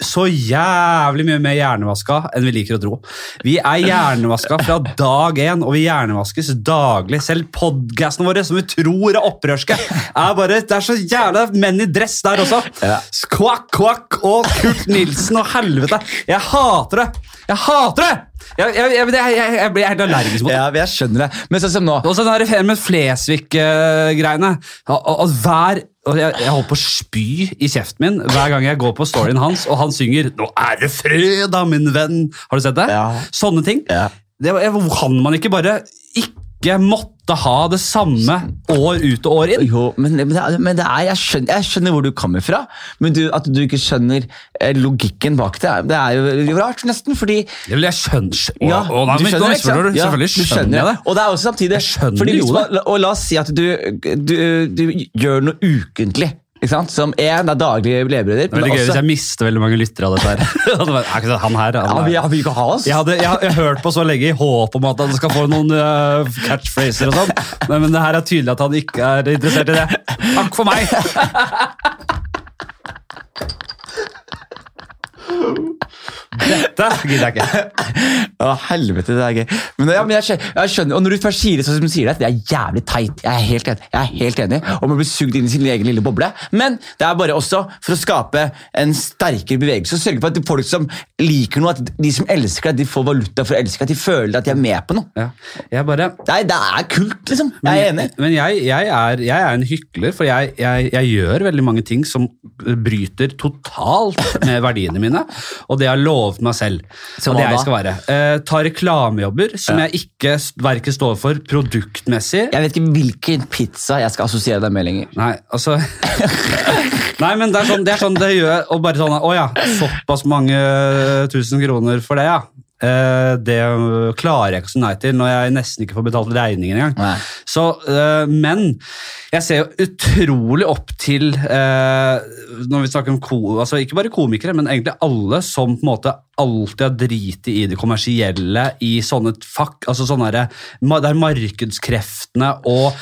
så jævlig mye mer hjernevaska enn vi liker å tro. Vi er hjernevaska fra dag én, og vi hjernevaskes daglig. Selv podkastene våre, som vi tror er opprørske, er bare Det er så jævla menn i dress der også. Ja. Kvakk, kvakk og Kurt Nilsen og helvete. Jeg hater det! Jeg hater det! Jeg, jeg, jeg, jeg, blir helt allergisk mot det. Ja, jeg skjønner det. Men sånn som nå Og så den med Flesvig-greiene. Og hver jeg, jeg holder på å spy i kjeften min hver gang jeg går på storyen hans, og han synger 'Nå er det fredag, min venn'. Har du sett det? Ja. Sånne ting. Ja. Det, kan man ikke bare ikke måtte ha det samme år ut og år inn? Jo, men, men, det, men det er, jeg, skjønner, jeg skjønner hvor du kommer fra, men du, at du ikke skjønner eh, logikken bak det, det er jo rart, nesten. fordi vil jeg skjønne. Ja, Å, nei, du men, skjønner, ikke misforstår. Ja, Selvfølgelig du skjønner jeg det. Og det er også samtidig fordi man- Og la oss si at du, du, du gjør noe ukentlig. Ikke? Som én av daglige levebrøder. Det er gøy hvis jeg mister veldig mange lyttere av dette her. Er ikke han her? Han ja, vi kan ha oss. Jeg, hadde, jeg, jeg har hørt på så lenge i håp om at han skal få noen uh, catchphraser og sånn, men, men det her er tydelig at han ikke er interessert i det. Takk for meg! Dette gidder jeg ikke. Å, helvete, det er gøy. Men, ja, men jeg, skjønner, jeg skjønner, og når du først sier det sånn som du sier det, det er jævlig teit. Jeg er helt enig. Jeg er helt enig. Og man blir sugd inn i sin egen lille boble. Men det er bare også for å skape en sterkere bevegelse og sørge for at folk som liker noe, at de som elsker deg, de får valuta for å elske, at de føler at de er med på noe. Ja, jeg bare... Nei, det er kult, liksom. Jeg er enig. Men jeg, jeg, er, jeg er en hykler, for jeg, jeg, gjør veldig mange ting som bryter totalt med verdiene mine, og det er jeg lovet meg selv. Som det jeg skal være. Eh, ta reklamejobber som jeg ikke verken står for produktmessig. Jeg vet ikke hvilken pizza jeg skal assosiere deg med lenger. Nei, altså Nei, men det er sånn det, er sånn det gjør Og bare sånn Å ja, såpass mange tusen kroner for det, ja. Eh, det klarer jeg ikke å si nei til når jeg nesten ikke får betalt regningen engang. Nei. Så, eh, men jeg ser jo utrolig opp til eh, Når vi snakker om ko, altså ikke bare komikere, men egentlig alle som på en måte alltid har driti i det kommersielle i sånne fakk, altså sånne der, der markedskreftene og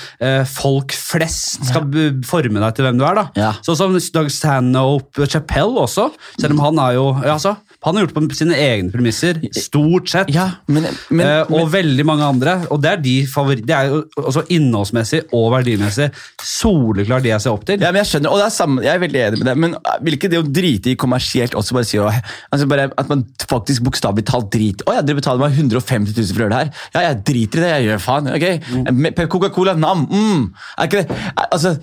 folk flest skal forme deg til hvem du er. da. Ja. Sånn som Doug Stanhope Chappelle også, selv om han er jo altså, han har gjort det på sine egne premisser, stort sett. Ja, men, men, Eh, og men veldig mange andre. Og det er de favoritt, Det er jo også innholdsmessig og verdimessig soleklart de jeg ser opp til. Ja, men Jeg skjønner, og det er samme, jeg er veldig enig med det, men vil ikke det å drite i kommersielt også bare si altså bare At man faktisk bokstavelig talt driter Å ja, dere betaler meg 150 000 for å gjøre det her. Ja, jeg driter i det, jeg gjør faen. ok? Mm. Coca-Cola, nam, mm. Er ikke det Altså,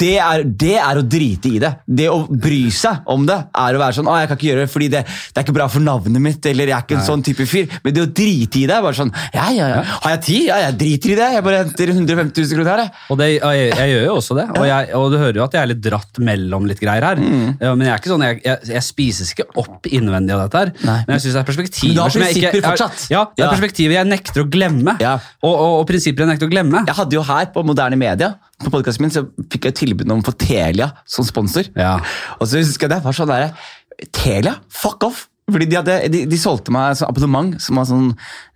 det er, det er å drite i det. Det å bry seg om det er å være sånn Å, jeg kan ikke gjøre det fordi det, det er ikke bra for navnet mitt, eller jeg er ikke en sånn type fyr. Men det å drite i det er bare sånn Ja, ja, ja. Har jeg tid? Ja, jeg driter i det. Jeg bare henter 150 000 kroner her, jeg. Og det, jeg, jeg gjør jo også det. Og, jeg, og du hører jo at jeg er litt dratt mellom litt greier her. Mm. Ja, men jeg er ikke sånn, jeg, jeg, spises ikke opp innvendig av dette her. Nei. Men jeg syns det er perspektiver Men du har som jeg ikke- prinsipper fortsatt. Ja, det er perspektiver jeg nekter å glemme. Ja. Og, og, og prinsipper jeg nekter å glemme. Jeg hadde jo her på Moderne Media på podcasten min, så fikk jeg tilbud om å få Telia som sponsor. Ja. Og så husker jeg det var sånn der, Telia? Fuck off! Fordi de, hadde, de, de solgte meg sånn abonnement som var sånn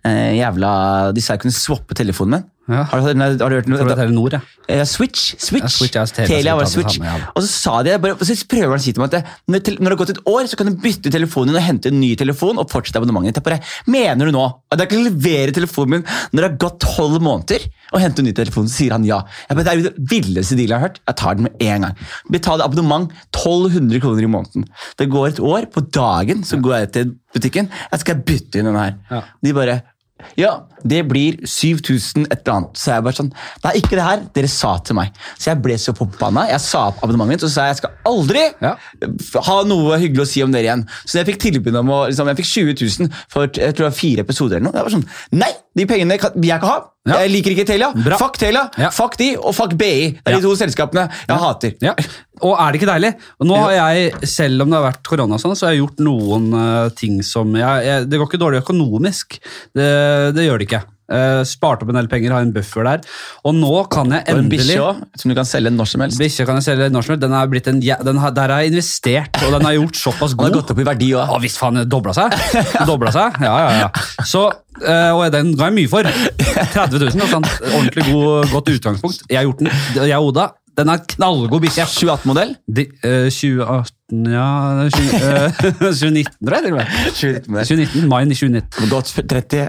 eh, jævla De sa jeg kunne swappe telefonen min. Ja. Har, du, har du hørt noe? Tror det er Telenor, ja. Switch. Switch. Ja, Switch ja, Telia, Telia var Switch. samme, ja. Og så sa de, bare, så prøver han å si til meg at det, når, det, når det har gått et år, så kan du bytte telefonen din og hente en ny telefon og fortsette abonnementet. Bare, Mener du nå at jeg kan levere telefonen min når det har gått tolv måneder, og hente en ny telefon? Så sier han ja. Jeg bare, det er det villeste dealet jeg har hørt. Jeg tar den med en gang. Betaler abonnement 1200 kroner i måneden. Det går et år, på dagen så går jeg til butikken. Jeg skal bytte inn den her. Ja. De bare ja, det blir 7000 et eller annet. Så jeg bare sånn, det er ikke det her dere sa til meg. Så jeg ble så forbanna. Jeg sa opp abonnementet mitt og sa jeg skal aldri Ja. ha noe hyggelig å si om dere igjen. Så jeg fikk tilbud om å, liksom, jeg fikk 20 000 for jeg tror det var fire episoder eller noe. Jeg var sånn, nei, de pengene kan, vil jeg ikke ha. Ja. Jeg liker ikke Telia. Bra. Fuck Telia, Ja. fuck de, og fuck BI. Det er de to selskapene jeg hater. Og er det ikke deilig? Nå har jeg, Selv om det har vært korona, sånn, så har jeg gjort noen eh, ting som jeg, jeg, Det går ikke dårlig økonomisk. Det, det gjør det ikke. Eh, sparte opp en del penger, har en buffer der. Og nå kan jeg Og en endelig bikkje som du kan selge når som helst. Bikkje kan jeg selge når som helst. Den er blitt en, den har, der har jeg investert, og den har gjort såpass god. Den har gått opp i verdi òg. Ja visst faen, dobla seg. Dobla seg, ja, ja, ja. Så, uh, og den ga jeg mye for. 30 000, og ordentlig god, godt utgangspunkt. Jeg har gjort den, jeg og Oda, den er knallgod bikkje. 2018-modell. Uh, eh, 2018, ja, det er 20, eh, 2019 tror jeg. til og med. 2019, Mai 2019. Gått 30.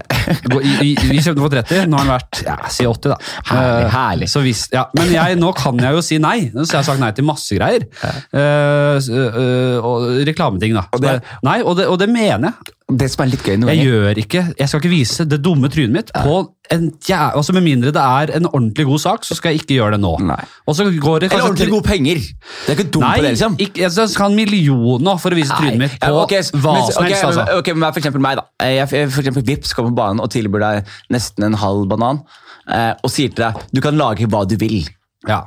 Gå- I, i, vi kjøpte for 30, nå har den vært ja, si 80 da. Herlig, Eh, herlig. Så hvis, ja, men jeg, nå kan jeg jo si nei. Så jeg har sagt nei til masse greier. Eh, uh, eh, og reklameting da. Og det- nei, og det, og det mener jeg. Det som er litt gøy noen Jeg gjør ikke, jeg skal ikke vise det dumme trynet mitt på en ja, Altså Med mindre det er en ordentlig god sak, så skal jeg ikke gjøre det nå. Nei. Og så går det kanskje... Eller ordentlig gode penger. Det er ikke dumt Nei, på det, liksom. ikke, jeg skal ha en million nå for å vise trynet mitt på Ja, ok, s- hva men- som helst. helst. Altså. Ok, men For eksempel meg, da. Jeg, for eksempel Vips kommer på banen og tilbyr deg nesten en halv banan. Eh, og sier til deg du kan lage hva du vil. Ja,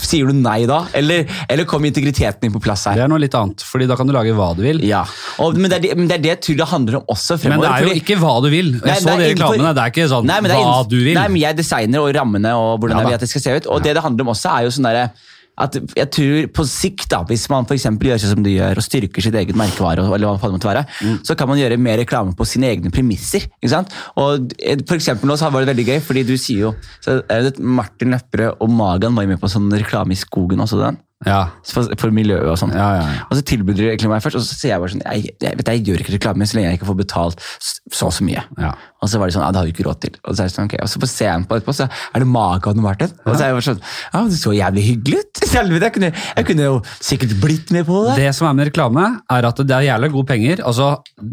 Sier du nei da? Eller, eller kommer integriteten din på plass her? Det er noe litt annet, fordi da kan du lage hva du vil. Ja, og, men, det er, men det er det jeg tror det handler om også Men det er jo fordi- ikke hva du vil. Jeg Nei, så det i reklamene. Det er ikke sånn Nei, er hva du vil. Nei, men Jeg designer og rammene og hvordan Ja, jeg vil at det skal se ut. Og det det handler om også er jo sånn derre at jeg tror På sikt, da, hvis man for gjør sånn som du gjør, og styrker sitt eget merkevare, eller hva det måtte være, Mm. så kan man gjøre mer reklame på sine egne premisser. ikke sant? Og eh, for eksempel nå så var det veldig gøy, fordi du sier jo så er det Martin Lepperød og Magan var med på sånn reklame i skogen også. den Ja. for, for miljøet og sånn. Ja, ja. Og så tilbød de egentlig meg først, og så sier jeg bare sånn jeg, jeg, vet, jeg gjør ikke reklame så lenge jeg ikke får betalt så og så mye. Ja. Og så var de sånn, ja, det har du ikke råd til. Og så det sånn, ok, og så på scenen på etterpå, så er det Magan og Martin. Og så er jeg bare sånn, ja, det så jævlig hyggelig ut. Selv jeg kunne, jeg kunne jo sikkert blitt med på det. Det som er med reklame, er at det er jævlig gode penger. Altså,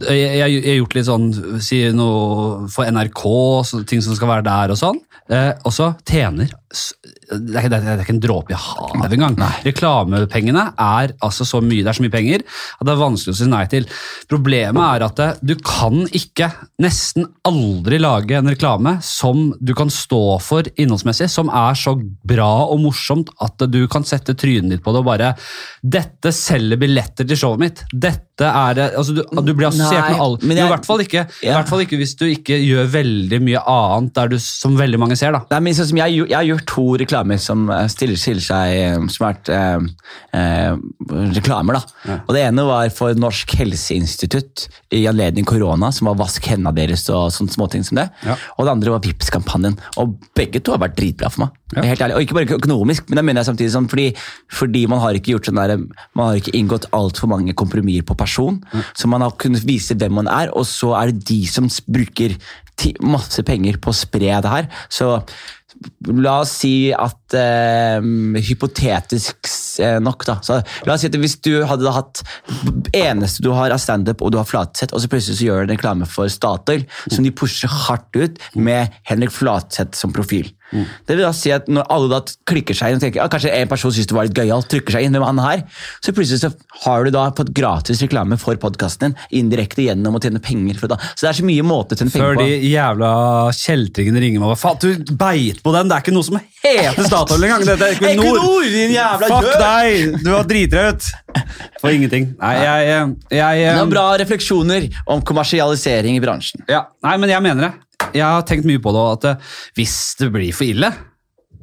jeg, har gjort litt sånn, si noe for NRK, så, ting som skal være der og sånn. Eh, og så tjener det er, ikke- det er ikke en dråpe i havet engang. Reklamepengene er altså så mye, det er så mye penger at det er vanskelig å si nei til. Problemet er at det, du kan ikke nesten aldri lage en reklame som du kan stå for innholdsmessig, som er så bra og morsomt at du kan sette trynet ditt på det og bare Dette selger billetter til showet mitt. Dette det altså du, du blir assosiert Nei, med alle. jeg- I hvert fall ikke, i hvert fall ikke hvis du ikke gjør veldig mye annet du, som veldig mange ser. da. Nei, men sånn som jeg, jeg har gjort to reklamer som eh, stiller, stiller seg eh, som vært eh, eh, reklamer. da. Og Det ene var for Norsk helseinstitutt i anledning korona, som var 'vask hendene deres' og sånne småting som det. Ja. Og det andre var Vipps-kampanjen. Og begge to har vært dritbra for meg. Ja. Helt ærlig. Og ikke bare økonomisk, men det mener jeg samtidig sånn, fordi, fordi man har ikke gjort sånn der, man har ikke inngått altfor mange kompromisser på person. Så man har kunnet vise hvem man er, og så er det de som bruker masse penger på å spre det her. Så La oss si at eh, Hypotetisk nok, da. Så la oss si at Hvis du hadde hatt eneste du har av standup og du har Flatseth, og så plutselig så gjør du en reklame for Statoil, som de pusher hardt ut med Henrik Flatseth som profil. Det vil da si at Når alle da klikker seg inn og tenker ah, kanskje en person synes det var litt gøyalt, trykker seg inn, hvem han her? Så plutselig så har du da fått gratis reklame for podkasten din indirekte gjennom å tjene penger. For det. Så det er så mye måter å tjene penger Før penger de jævla kjeltringene ringer meg. og faen, du beit på den! Det er ikke noe som heter Statoil engang! Dette er Equinor! Equinor, din jævla Fuck gjøk! deg! Du deg ut! For ingenting. Nei, jeg, jeg, jeg Det er bra refleksjoner om kommersialisering i bransjen. Ja, nei, men jeg mener det. Jeg har tenkt mye på det, at eh, hvis det blir for ille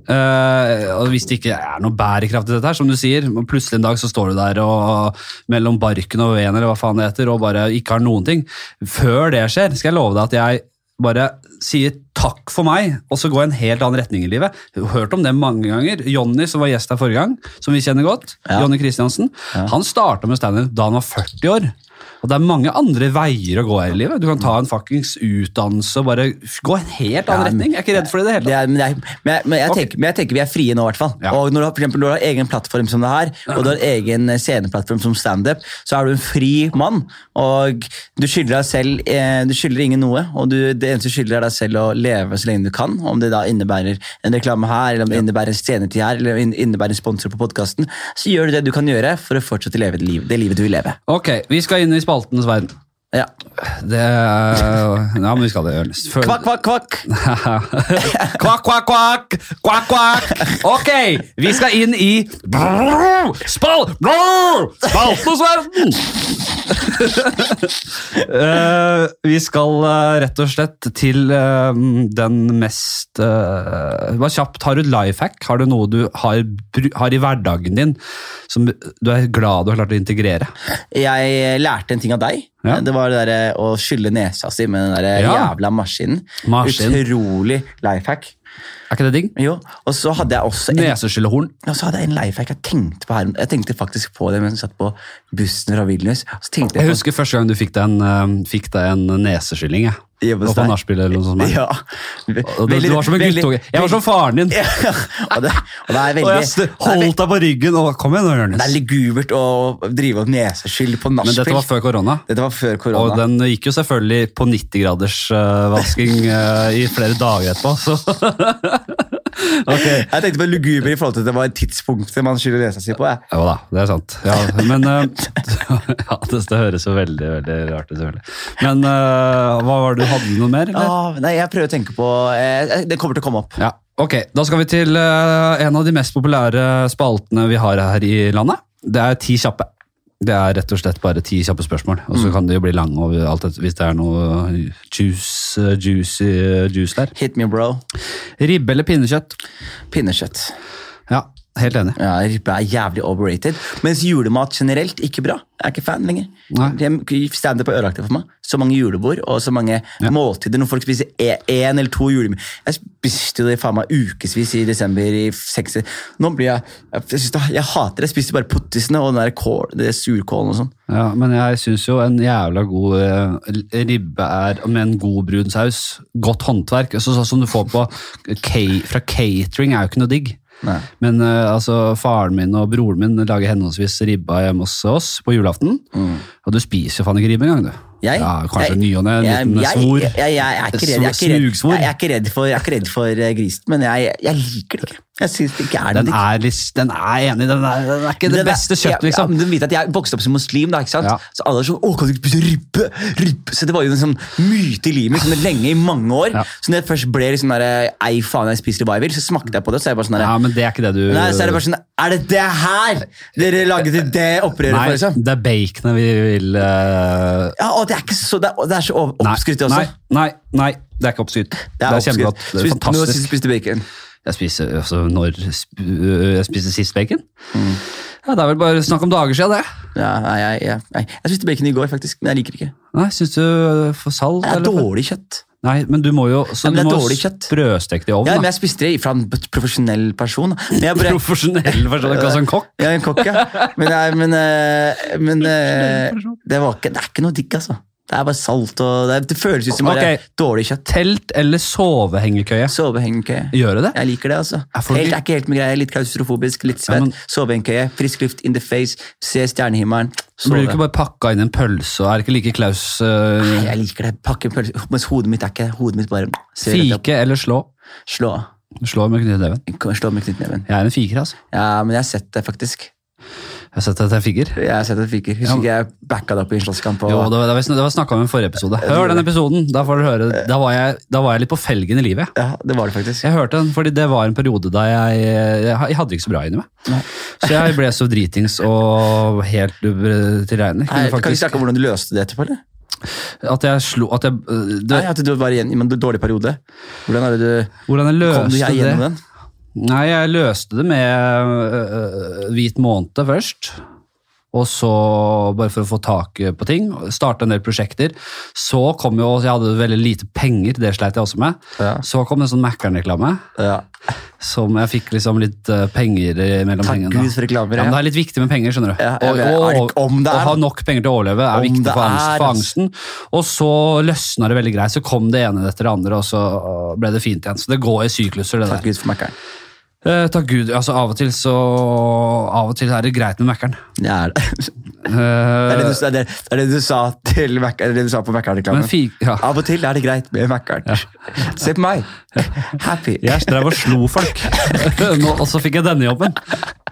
Uh, og Hvis det ikke er noe bærekraft i dette, her, som du sier, og plutselig en dag så står du der og mellom barken og veden eller hva faen det heter, og bare ikke har noen ting. Før det skjer, skal jeg love deg at jeg bare sier takk for meg, og så går jeg en helt annen retning i livet. Hørt om det mange ganger. Jonny, som var gjest her forrige gang, som vi kjenner godt, Ja. Jonny Kristiansen, han starta med standup da han var 40 år. Og det er mange andre veier å gå her i livet. Du kan ta en fuckings utdannelse og bare gå en helt annen Ja, retning. Jeg er ikke redd for det i det hele tatt. men, jeg, men, jeg Ok. tenker, men jeg tenker vi er frie nå, i hvert fall. Ja. Og når du har, for eksempel, når du har egen plattform som det her, og du har egen eh, sceneplattform som standup, så er du en fri mann. Og du skylder deg selv eh, Du skylder ingen noe, og du, det eneste du skylder er deg selv å leve så lenge du kan. Om det da innebærer en reklame her, eller om det innebærer en scenetid her, eller inn- innebærer en sponsor på podkasten, så gjør du det du kan gjøre for å fortsette å leve det, liv, det livet du vil leve. Ok, vi skal inn i spaltenes verden. Ja. Det Ja, men vi skal det, Ernest. Før- Kvakk, kvakk, kvakk! kvakk, kvakk, kvakk! Kvakk, kvakk! Ok, vi skal inn i Spal... Spaltenes verden! Eh, vi skal uh, rett og slett til uh, den mest uh, Bare kjapt, har du life hack? Har du noe du har, har i hverdagen din som du er glad du har klart å integrere? Jeg lærte en ting av deg. Ja. Det var det der, å skylle nesa si med den der Ja. jævla maskinen. Maskin. Utrolig life hack. Er ikke det digg? Jo, og så hadde jeg også en, Neseskyllehorn. og så hadde jeg en life hack jeg tenkte på her. Jeg tenkte faktisk på det mens jeg satt på bussen fra Vilnius. Så Jeg jeg, husker første gang du fikk deg en, fikk deg en neseskylling. Jeg. På nachspiel eller noe sånt. ja. Veldig, du, var som en guttunge. Jeg var som faren din. Ja, og, det, og det er Og jeg holdt deg på ryggen og kom igjen Jonis. Det er Jonis. ligubert å drive opp neseskyll på Men dette var før korona. Dette var før Og den gikk jo selvfølgelig på 90-graders uh, vasking eh, i flere dager etterpå, så Ok. Jeg tenkte på luguber i forhold til at det var et tidspunkt man skyller nesa si på. Jeg. Jo da, det er sant. Ja, men eh, ja, det, høres jo veldig veldig rart ut, selvfølgelig. Men eh, hva var det du hadde noe mer? eller? Ah, nei, jeg prøver å tenke på eh, Det kommer til å komme opp. Ja, ok. Da skal vi til en av de mest populære spaltene vi har her i landet. Det er Ti kjappe. Det er rett og slett bare ti kjappe spørsmål, og så kan det jo bli lange og alt dette, hvis det er noe juice, juicy juice der. Hit me, bro. Ribbe eller pinnekjøtt? Pinnekjøtt. Ja, helt enig. Ja, Ribbe er jævlig overrated. Mens julemat generelt, ikke bra. Jeg er ikke fan lenger. Standup er ødelagt for meg. Så mange julebord og så mange måltider. Når folk spiser én eller to julemiddag Jeg spiste det faen meg ukevis i desember i seks Nå blir jeg Jeg, jeg, det, jeg hater det. Jeg spiser bare pottisene og den der kål, det surkålen og sånn. Ja, men jeg syns jo en jævla god eh, ribbe er med en god brun saus. Godt håndverk. Så, sånn som du får på fra catering, er jo ikke noe digg. Nei. Men uh, altså, faren min og broren min lager henholdsvis ribba hjemme hos oss på julaften. Og du spiser jo faen ikke ribbe engang, du. Mm. Jeg? Ja, kanskje ny og ne, en liten svor. Jeg, er ikke redd, for, for eh, grisen, men jeg, jeg liker det ikke. Jeg syns det ikke er Den er, den er enig, den er, den er ikke det Den beste kjøttet, liksom. Ja, du vet at Jeg vokste opp som muslim, da, ikke sant? Ja. så alle er sånn 'Å, kan du ikke spise ribbe?' ribbe? Så Det var jo en sånn myte i livet mitt sånn lenge, i mange år. Så når jeg først ble liksom der, ei faen, jeg spiser revival, så smakte jeg på det, så er jeg bare sånn der, Ja, men det er ikke det du Nei, så er det bare sånn Er det det her dere laget til det opprøret Nei, for, liksom? det er baconet vi vil uh... Ja, og det er ikke så Det er, det er så oppskrytt, også. Nei, nei, nei, det er ikke oppskrytt. Det er, er kjempegodt. Det er fantastisk. Nå spiste bacon? Jeg spiser altså, når jeg spiste sist bacon? Mm. Ja, Det er vel bare snakk om dager siden, det. Ja, nei, jeg, jeg, jeg, jeg spiste bacon i går, faktisk, men jeg liker det ikke. Nei, Syns du for salt? Det er eller dårlig kjøtt. Nei, men du må jo så Ja, du må dårlig det i ovnen. Ja, men jeg spiste det fra en profesjonell person. Bare, Profesjonell person, ikke altså en kokk. Ja, en kokk, ja. Men, nei, men, men det, var ikke, det er ikke noe digg, altså. Det er bare salt og Det, det føles ut som bare okay. dårlig kjøtt. Telt eller sovehengekøye? Sovehengekøye. Gjør du det? Jeg liker det, altså. Er folk- Helt er ikke helt med greie. Litt klaustrofobisk, litt Ja, svett. men- Sovehengekøye, frisk luft in the face, se stjernehimmelen. Så blir du ikke bare pakka inn en pølse og er ikke like klaus uh... Nei, Jeg liker det. Pakke en pølse. Mens hodet mitt er ikke Hodet mitt bare. Fike eller slå? Slå. Slå med knyttneven. Slå med knyttneven. Jeg er en fiker, altså. Ja, men jeg har sett det, faktisk. Jeg har sett at jeg figger. Jeg har sett det fiker. Husker ikke jeg backa det opp i slåsskamp. og- Jo, det var, det var snakka om i forrige episode. Hør den episoden, da får du høre. Da var jeg, da var jeg litt på felgen i livet. Ja, det var det faktisk. Jeg hørte den, fordi det var en periode da jeg Jeg, jeg hadde ikke så bra inni meg. Nei. Så jeg ble så dritings og helt til Nei, kan vi snakke om hvordan du løste det etterpå, eller? At jeg slo at jeg, øh, det, Nei, at du var igjen i en dårlig periode. Hvordan er det du Hvordan jeg Kom du løste gjennom det den? Nei, jeg løste det med øh, hvit måned først. Og så, bare for å få tak på ting, starte en del prosjekter. Så kom jo, Jeg hadde veldig lite penger, det sleit jeg også med. Ja. Så kom en sånn Mækkern-reklame. Ja. Som jeg fikk liksom litt øh, penger mellom Takk pengene. Gud for reklamer. Ja, men Det er litt viktig med penger, skjønner du. Ja, og, og, er- å ha nok penger til å overleve er viktig for, angst, for angsten. Og så løsna det veldig greit. Så kom det ene etter det andre, og så ble det fint igjen. Så det går i sykluser, det Takk der. Gud for Mækkern. Eh, takk Gud. Altså, av og til så Av og til er det greit med Mækkern. Det er det. Eh, Det er det, du, er det, er det du sa til Mac, det er det du sa på men Mækkern-reklamen. ja. Av og til er det greit med Mækkern. Se på meg. Happy. Jeg drev og slo folk, nå, og så fikk jeg denne jobben.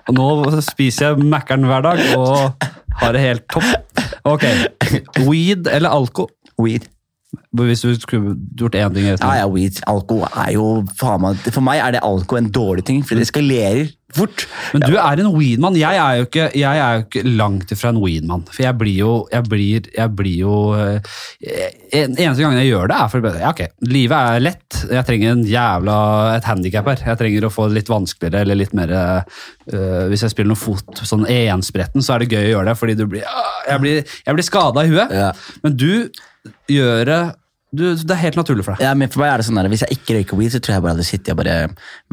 Og nå spiser jeg Mækkern hver dag og har det helt topp. Ok, Weed eller alko? Weed. Hvis du skulle gjort én ting Ja, ja, weed. Alko er jo For meg er det alko en dårlig ting, for det eskalerer Fort. Men du er en weedmann. Jeg jeg er jo ikke langt ifra en weed-mann. For jeg blir jo Jeg blir, jeg blir jo eh, en, Eneste gangen jeg gjør det, er for ja, ok, livet er lett. Jeg trenger en jævla et handikap her. Jeg trenger å få det litt vanskeligere eller litt mer øh, Hvis jeg spiller noe fot, sånn enspretten, så er det gøy å gjøre det, fordi du blir ah, Jeg blir, jeg blir skada i huet. Ja. Men du gjør det du, Det er helt naturlig for deg. Ja, men for meg er det sånn der, Hvis jeg ikke røyker weed, så tror jeg bare hadde sittet og bare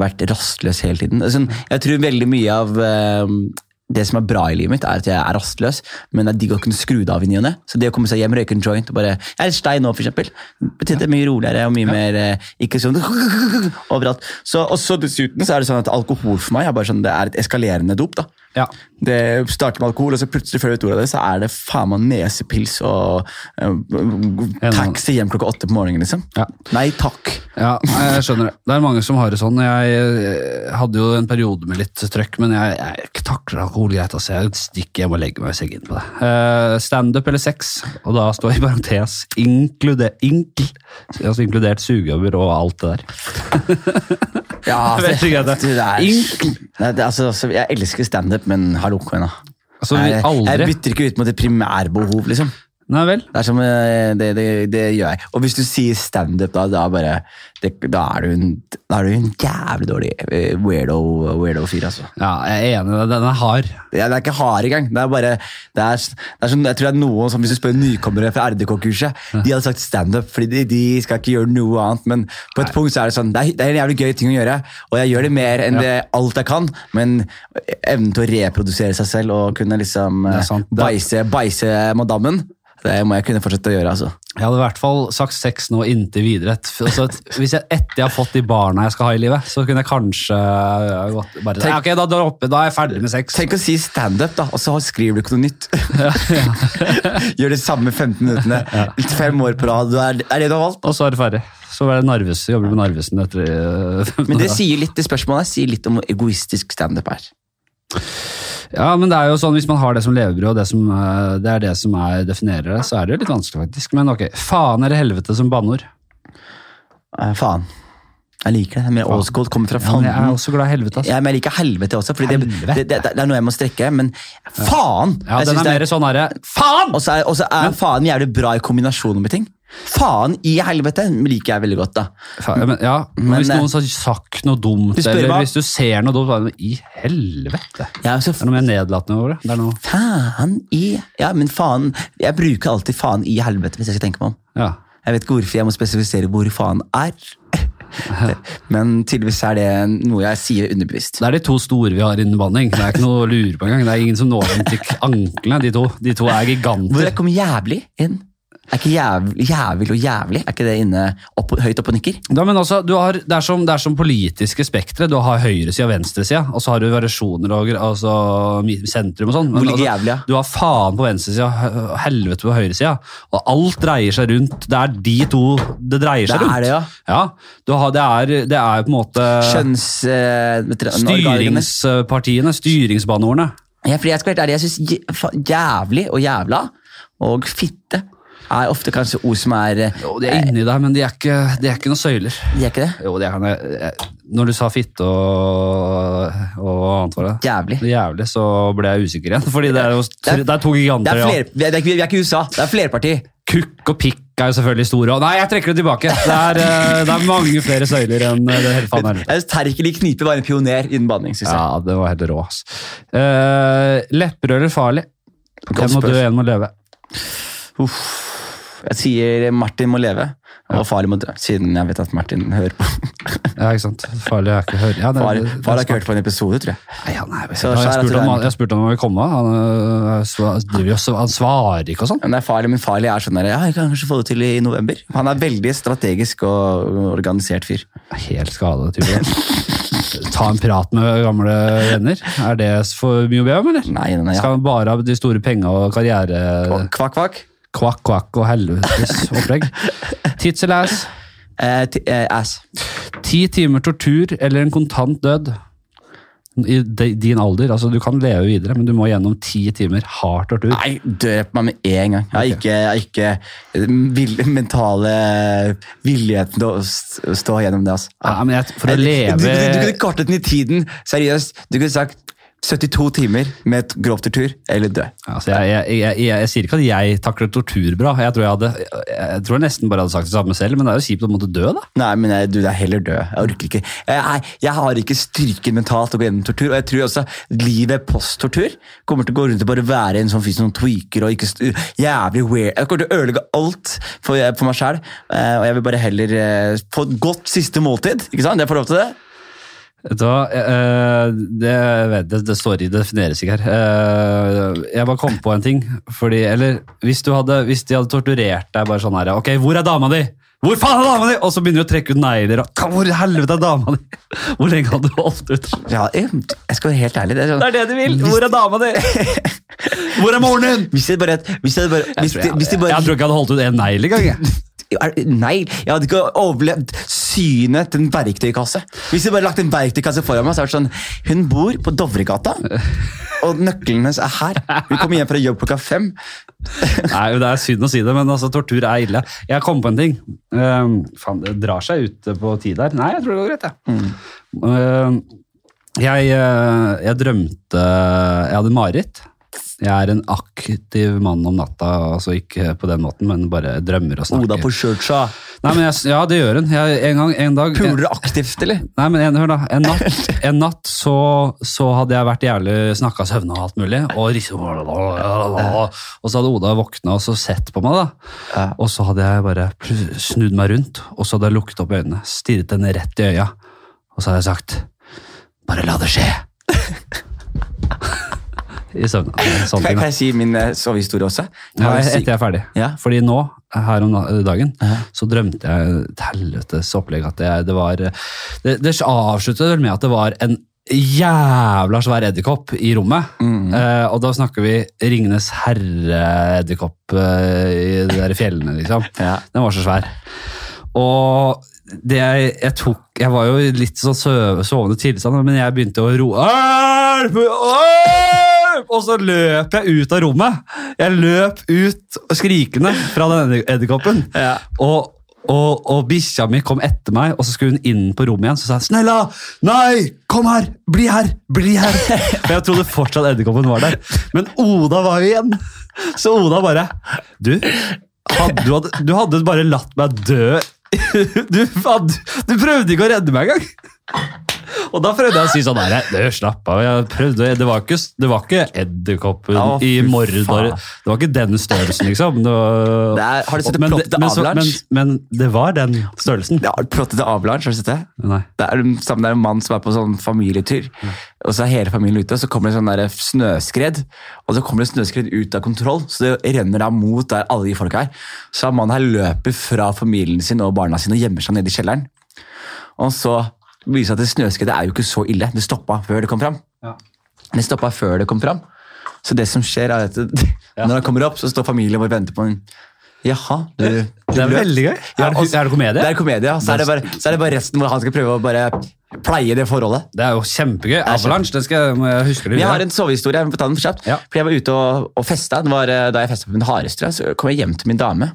vært rastløs hele tiden. Sånn, jeg tror veldig mye av eh, det som er bra i livet mitt, er at jeg er rastløs, men det er digg å kunne skru det av i ny og ne. Så det å komme seg hjem, røyke en joint og bare Jeg er stein nå, for eksempel. Betyr mye roligere og mye mer eh, Ikke sånn overalt. Så, og så dessuten så er det sånn at alkohol for meg er bare sånn, det er et eskalerende dop. da. Ja. Det starter med alkohol, og så plutselig før du vet ordet av det, så er det faen meg nesepils og uh, taxi hjem klokka åtte på morgenen, liksom. Ja. Nei takk. Ja, jeg skjønner det. Det er mange som har det sånn. Jeg eh, hadde jo en periode med litt trøkk, men jeg, jeg takler alkohol greit. Altså. Jeg stikker hjem og legger meg i sengen på det. Uh, Standup eller sex, og da står i parentes inklude, inkl, altså inkludert sugeover og alt det der. Ja, Jeg vet ikke, det. det er, inkl. Nei, det, altså, altså, jeg elsker standup, men hallo, kom unna. Altså, jeg, jeg bytter ikke ut mot et primærbehov, liksom. Nei vel? Det som, eh, det, det, det gjør jeg. Og hvis du sier standup, da, da, bare, da, er du en, da er du en jævlig dårlig eh, weirdo, altså. Ja, jeg er enig. Den er hard. Ja, det er ikke hard engang. Det er bare, det er, det er som, jeg tror det er noen som, Hvis du spør nykommere fra RDK-kurset, de hadde sagt standup, fordi de, de skal ikke gjøre noe annet. Men på et punkt så er det sånn, det er, det er en jævlig gøy ting å gjøre, og jeg gjør det mer enn det, alt jeg kan. Men evnen til å reprodusere seg selv og kunne liksom eh, beise, beise madammen, det må jeg kunne fortsette å gjøre. altså. Jeg hadde i hvert fall sagt sex nå inntil videre. Altså, hvis jeg, etter jeg har fått de barna jeg skal ha i livet, så kunne jeg kanskje uh, gått bare Tenk- ok, da, da er jeg ferdig med sex. Tenk å si standup, da, og så skriver du ikke noe nytt. Gjør det samme 15 minuttene. Fem år på rad. Er, er det du har valgt? Og så er det ferdig. Så er det Narves, jobber med Narvesen etter uh, Men det sier litt, det spørsmålet sier litt om hvor egoistisk standup er. Ja, men det er jo sånn, hvis man har det som levebrød, og det, som, uh, det er det som er, definerer det, så er det jo litt vanskelig, faktisk. Men ok, faen eller helvete som banneord. Eh, faen. Jeg liker det. er Mer old. Kommer fra Ja, men jeg er også glad i helvete, altså. Ja, men jeg liker helvete også, for det, det, det, er noe jeg må strekke. Men faen! Ja, den er mer sånn herre Faen! Og så er, er faen jævlig bra i kombinasjoner med ting. Faen i helvete liker jeg veldig godt, da. Faen, men, ja, men Men, hvis eh, noen har sagt noe dumt, Du eller meg- hvis du ser noe dumt, så er det i helvete. Ja, er så Det er noe mer nedlatende over det. det er noe, Faen i Ja, men faen Jeg bruker alltid faen i helvete hvis jeg skal tenke meg om. ja. Jeg vet ikke hvorfor jeg må spesifisere hvor faen er. Men tydeligvis er det noe jeg sier underbevisst. Det er de to store vi har innen banning. Det er ikke noe å lure på engang. Det er ingen som når dem til anklene, de to. De to er giganter. Hvor jeg kommer jævlig inn. Er ikke jævlig, jævlig og jævlig Er ikke det inne opp, høyt oppe og nikker? Ja, men du har, det, er som, det er som politiske spektre. Du har høyresida og venstresida, og så har du variasjoner og altså, sentrum og sånn. Hvor ligger altså, jævlig, ja? Du har faen på venstresida og helvete på høyresida. Og alt dreier seg rundt Det er de to det dreier seg Det rundt. det, ja. Ja, du har, det, er, det er på en måte Skjønns... organene. styringspartiene, styringsbaneordene. Ja, fordi jeg skal være ærlig, jeg syns jævlig og jævla og fitte er ofte kanskje ord som er eh, Jo, de er inni deg, men de er ikke, de er ikke noen søyler. De er ikke det? Jo, de er, jeg, jeg Når du sa fitte og, og annet var det? Jævlig. Jævlig, så ble jeg usikker igjen. Fordi det er jo Det er- det er to Det giganter. er ja. fler, vi, er, ikke- vi er ikke i USA, det er flerparti. Kukk og pikk er jo selvfølgelig store. og- Nei, jeg trekker det tilbake. Det er, eh, det er mange flere søyler enn eh, det hele faen er. Synes Terkel Knipe var en pioner innen banning, synes jeg. Ja, det var helt rå, ass. Uh, lepperød eller farlig? Hvem En må dø, en må leve. Uff. Jeg sier Martin må leve, og Farlig må dø, siden jeg vet at Martin hører på. Ja, ikke sant? Farlig er ikke hørt Ja, det, Far, det- far har ikke hørt på en episode, tror jeg. Nei, han er, Så jeg, jeg, skjær om, jeg spurte spurt om han vil komme. Han, så- han svarer ikke og sånn. Er farlig, men Farlig er sånn der, ja, jeg kan kanskje få det til i november. Han er veldig strategisk og organisert fyr. Helt skadet type. Ta en prat med gamle venner. Er det for mye å be om, eller? Nei, nei, nei, ja. Skal han bare ha de store penga og karriere... Kvakk, kvakk. Kvakk, kvakk og helvetes opplegg. Tits eller ass? Eh, eh, ass. Ti timer tortur eller en kontant død? I de- din alder. altså Du kan leve videre, men du må gjennom ti timer hard tortur. Nei, drep meg med en gang. Jeg har ikke, jeg ikke vil, mentale villigheten til å stå gjennom det. Altså. Men jeg, for å Du, du, du kunne kartet den i tiden. Seriøst. Du kunne sagt 72 timer med et grov tortur, eller dø. altså, jeg, jeg, jeg, jeg, sier ikke at jeg takler tortur bra. Jeg tror jeg, hadde, jeg tror nesten bare hadde sagt det samme selv, men det er jo kjipt å måtte dø, da. Nei, men du, det er heller dø. Jeg orker ikke. Jeg, jeg, har ikke styrken mentalt til å gå gjennom tortur, og jeg tror også livet post-tortur kommer til å gå rundt og bare være en sånn fyr som tweaker og ikke jævlig weird. Jeg kommer til å ødelegge alt for, for meg sjæl, og jeg vil bare heller eh, få et godt siste måltid. Ikke sant? Jeg får lov til det. Hva, eh, det, det, det står i, det defineres ikke her. Eh, Jeg bare kom på en ting. Fordi, eller hvis, du hadde, hvis de hadde torturert deg bare sånn her Ok, hvor er dama di? Hvor faen er dama di? Og så begynner de å trekke ut negler. Hvor i helvete er dama di? Hvor lenge hadde du holdt ut? Ja, jeg, jeg skal være helt ærlig. Det er, sånn, Det er det de vil! Hvor er dama di? Hvor er moren din? Hvis de hvis hvis bare jeg tror ikke jeg hadde holdt ut en negl engang. Nei, jeg hadde ikke overlevd synet til en verktøykasse. Hvis jeg bare lagt en verktøykasse foran meg, så er det sånn Hun bor på Dovregata, og nøkkelen hennes er her. Hun kommer hjem fra jobb klokka fem. Nei, Det er synd å si det, men altså, tortur er ille. Jeg kom på en ting. Um, faen, det drar seg ut på tid her. Nei, jeg tror det går greit, jeg. Um, jeg, uh, jeg drømte Jeg hadde mareritt. Jeg er en aktiv mann om natta, altså ikke på den måten, men bare drømmer og snakker. Oda på churcha. Nei, men jeg, ja, det gjør hun. Jeg, en gang, en dag Puler du aktivt, eller? Nei, men en, hør da. En natt, en natt så, så hadde jeg vært jævlig snakka søvne og alt mulig. Og, liksom, og så hadde Oda våkna og så sett på meg. da. Og så hadde jeg bare snudd meg rundt, og så hadde jeg lukket opp øynene. Stirret henne rett i øya. Og så hadde jeg sagt Bare la det skje. I søvne. Sånne Kan, kan jeg si min eh, sovehistorie også? Ja, etter jeg er ferdig. Ja. Fordi nå, her om dagen, Ja. så drømte jeg et helvetes opplegg. At det, det var Det, det avsluttet vel med at det var en jævla svær edderkopp i rommet. Mm. Eh, og da snakker vi Ringenes herre-edderkopp eh, i de der fjellene, liksom. Ja. Den var så svær. Og det jeg, jeg tok Jeg var jo litt sånn sovende tilstand, men jeg begynte å roe Hjelp! Hjelp! Og så løp jeg ut av rommet. Jeg løp ut skrikende fra den edderkoppen. Ja. Og, og, og bikkja mi kom etter meg, og så skulle hun inn på rommet igjen. Så sa jeg 'Snella! Nei! Kom her! Bli her! Bli her!' For jeg trodde fortsatt edderkoppen var der. Men Oda var jo igjen. Så Oda bare Du, hadde, du, hadde, du hadde bare latt meg dø. Du, du prøvde ikke å redde meg engang! Og da prøvde jeg å si sånn der, slapp av, jeg prøvde, det var ikke, det var ikke edderkoppen ja, i Mordor. Det var ikke den størrelsen, liksom. Det var, Det er- har du sett men, plottet men, så- men, men det var den størrelsen. Ja, Plottet Avalanche, har du sett det? Nei. Det er, sammen- det er en mann som er på sånn familietur, og så er hele familien ute, og så kommer det sånn snøskred, og så kommer det snøskred ut av kontroll, så det renner da mot der alle de folka er. Så mannen her løper fra familien sin og barna sine og gjemmer seg nede i kjelleren. Og så viser det at snøskredet er jo ikke så ille, det stoppa før det kom fram. Ja. Det stoppa før det kom fram. Så det som skjer er at Ja. når han kommer opp, så står familien vår og venter på en Jaha, du, du Det er veldig gøy. Ja, er, det, er det komedie? Det er komedie. Så er det, bare, så er det bare resten hvor han skal prøve å bare pleie det forholdet. Det er jo kjempegøy. Avalanche, det skal jeg, må jeg huske det. Jeg har en sovehistorie. jeg må ta den for kjapt. Ja. Fordi Jeg var ute og, og festa. Det var eh, da jeg festa på min Harestrø, Så kom jeg hjem til min dame.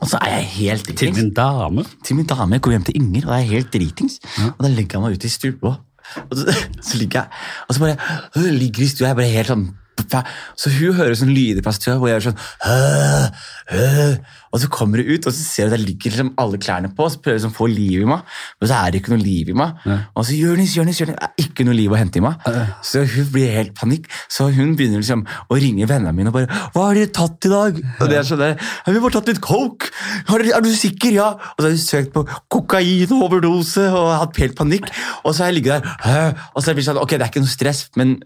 Og så er jeg helt dritings. Til min dame. Til min dame. Jeg går hjem til Inger, og jeg er helt dritings. Og da legger jeg meg ute i stua. Og så, så ligger jeg Og så bare ligger i stua, jeg bare helt sånn Så hun hører sånn lyder fra stua og jeg gjør sånn hø, hø. Og så kommer hun ut, og så ser hun at jeg ligger liksom alle klærne på, og så prøver hun liksom å få liv i meg. Men så er det ikke noe liv i meg. Og så Jonis, Jonis, Jonis, er ikke noe liv å hente i meg. Så hun blir helt panikk. Så hun begynner liksom å ringe vennene mine og bare 'Hva har dere tatt i dag?' Og det er sånn der, 'Vi har bare tatt litt coke'. Er du, 'Er du sikker?' Ja. Og så har hun søkt på kokainoverdose og hatt helt panikk. Og så har jeg ligget der, og så blir det sånn, ok, det er ikke noe stress, men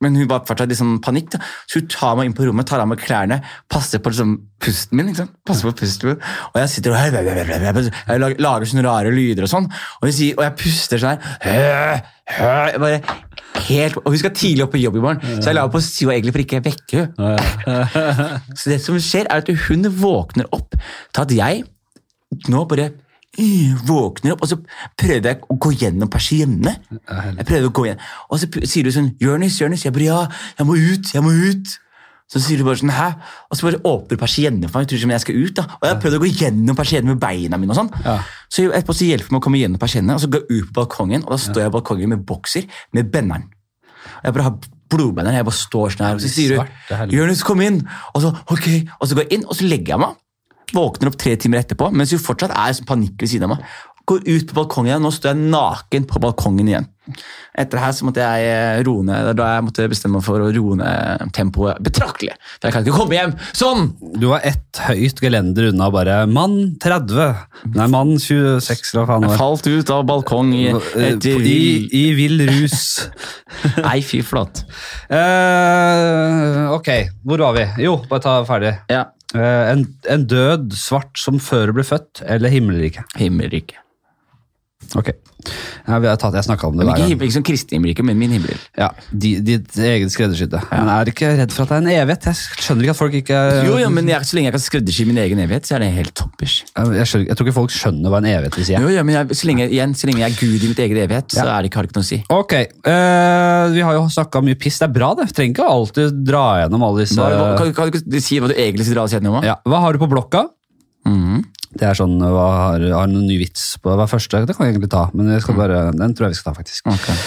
men hun var fortsatt liksom panikk. da. Så hun tar meg inn på rommet, tar av meg klærne, passer på liksom pusten min. sant? Passer på pusten min. Og jeg sitter og jeg lager sånne rare lyder og sånn. Og sier, og jeg puster sånn her. Bare helt, og hun skal tidlig opp på jobb i morgen, så jeg la på hva egentlig for ikke å vekke henne. Så det som skjer, er at hun våkner opp til at jeg nå bare våkner opp, og så prøvde jeg å gå gjennom persiennene. Jeg prøvde å gå igjen. Og så sier du sånn 'Jonis, Jonis.' Jeg bare 'ja, jeg må ut', jeg må ut'. Så sier du bare sånn 'hæ?' Og så bare åpner persiennene for meg. Jeg tror som jeg skal ut da. Og jeg har prøvd å gå gjennom persiennene med beina mine. og sånn. Ja. Så etterpå så hjelper det meg å komme gjennom persiennene, og så går jeg ut på balkongen, og da står jeg på balkongen med bokser med benneren. Og Jeg bare har blodbenneren, jeg bare står sånn her, og så sier du. 'Jonis, kom inn'. Og så ok, og så går jeg inn, og så legger jeg meg. Våkner opp tre timer etterpå, mens hun fortsatt er i panikk ved siden av meg. Går ut på balkongen igjen, nå står jeg naken på balkongen igjen. Etter det her så måtte jeg eh, roe ned, da jeg måtte bestemme meg for å roe ned tempoet betraktelig. For jeg kan ikke komme hjem sånn! Du var ett høyt gelender unna bare mann 30. Nei, mann 26, eller hva faen det Jeg falt ut av balkong i, etter I, I vill rus. Nei, fy flott. Uh, ok, hvor var vi? Jo, bare ta ferdig. Ja. Eh, en, en død svart som før ble født, eller himmelrike? Himmelrike. Ok. Ja, vi har tatt, jeg snakka om det hver gang. ikke som kristne himmelrike, men min himmel. Ja, de, Ditt eget skreddersydde. Men er ikke redd for at det er en evighet? Jeg skjønner ikke at folk ikke er... Jo, ja, men jeg, så lenge jeg kan skreddersy min egen evighet, så er det helt toppers. jeg, skjønner, jeg tror ikke folk skjønner hva en evighet vil si. Jo, ja, men jeg, så, lenge, igjen, så lenge jeg er Gud i mitt eget evighet, så er det ikke, har det ikke noe å si. Ok, uh, vi har jo snakka mye piss. Det er bra, det. Vi trenger ikke alltid dra gjennom alle disse Hva, hva, kan, kan du ikke si hva du egentlig skal dra oss gjennom? ja. Hva har du på blokka? Mhm. Det er sånn, hva har, har noen ny vits på hva er første? Det kan jeg egentlig ta, men jeg skal bare, den tror jeg vi skal ta, faktisk. Okay.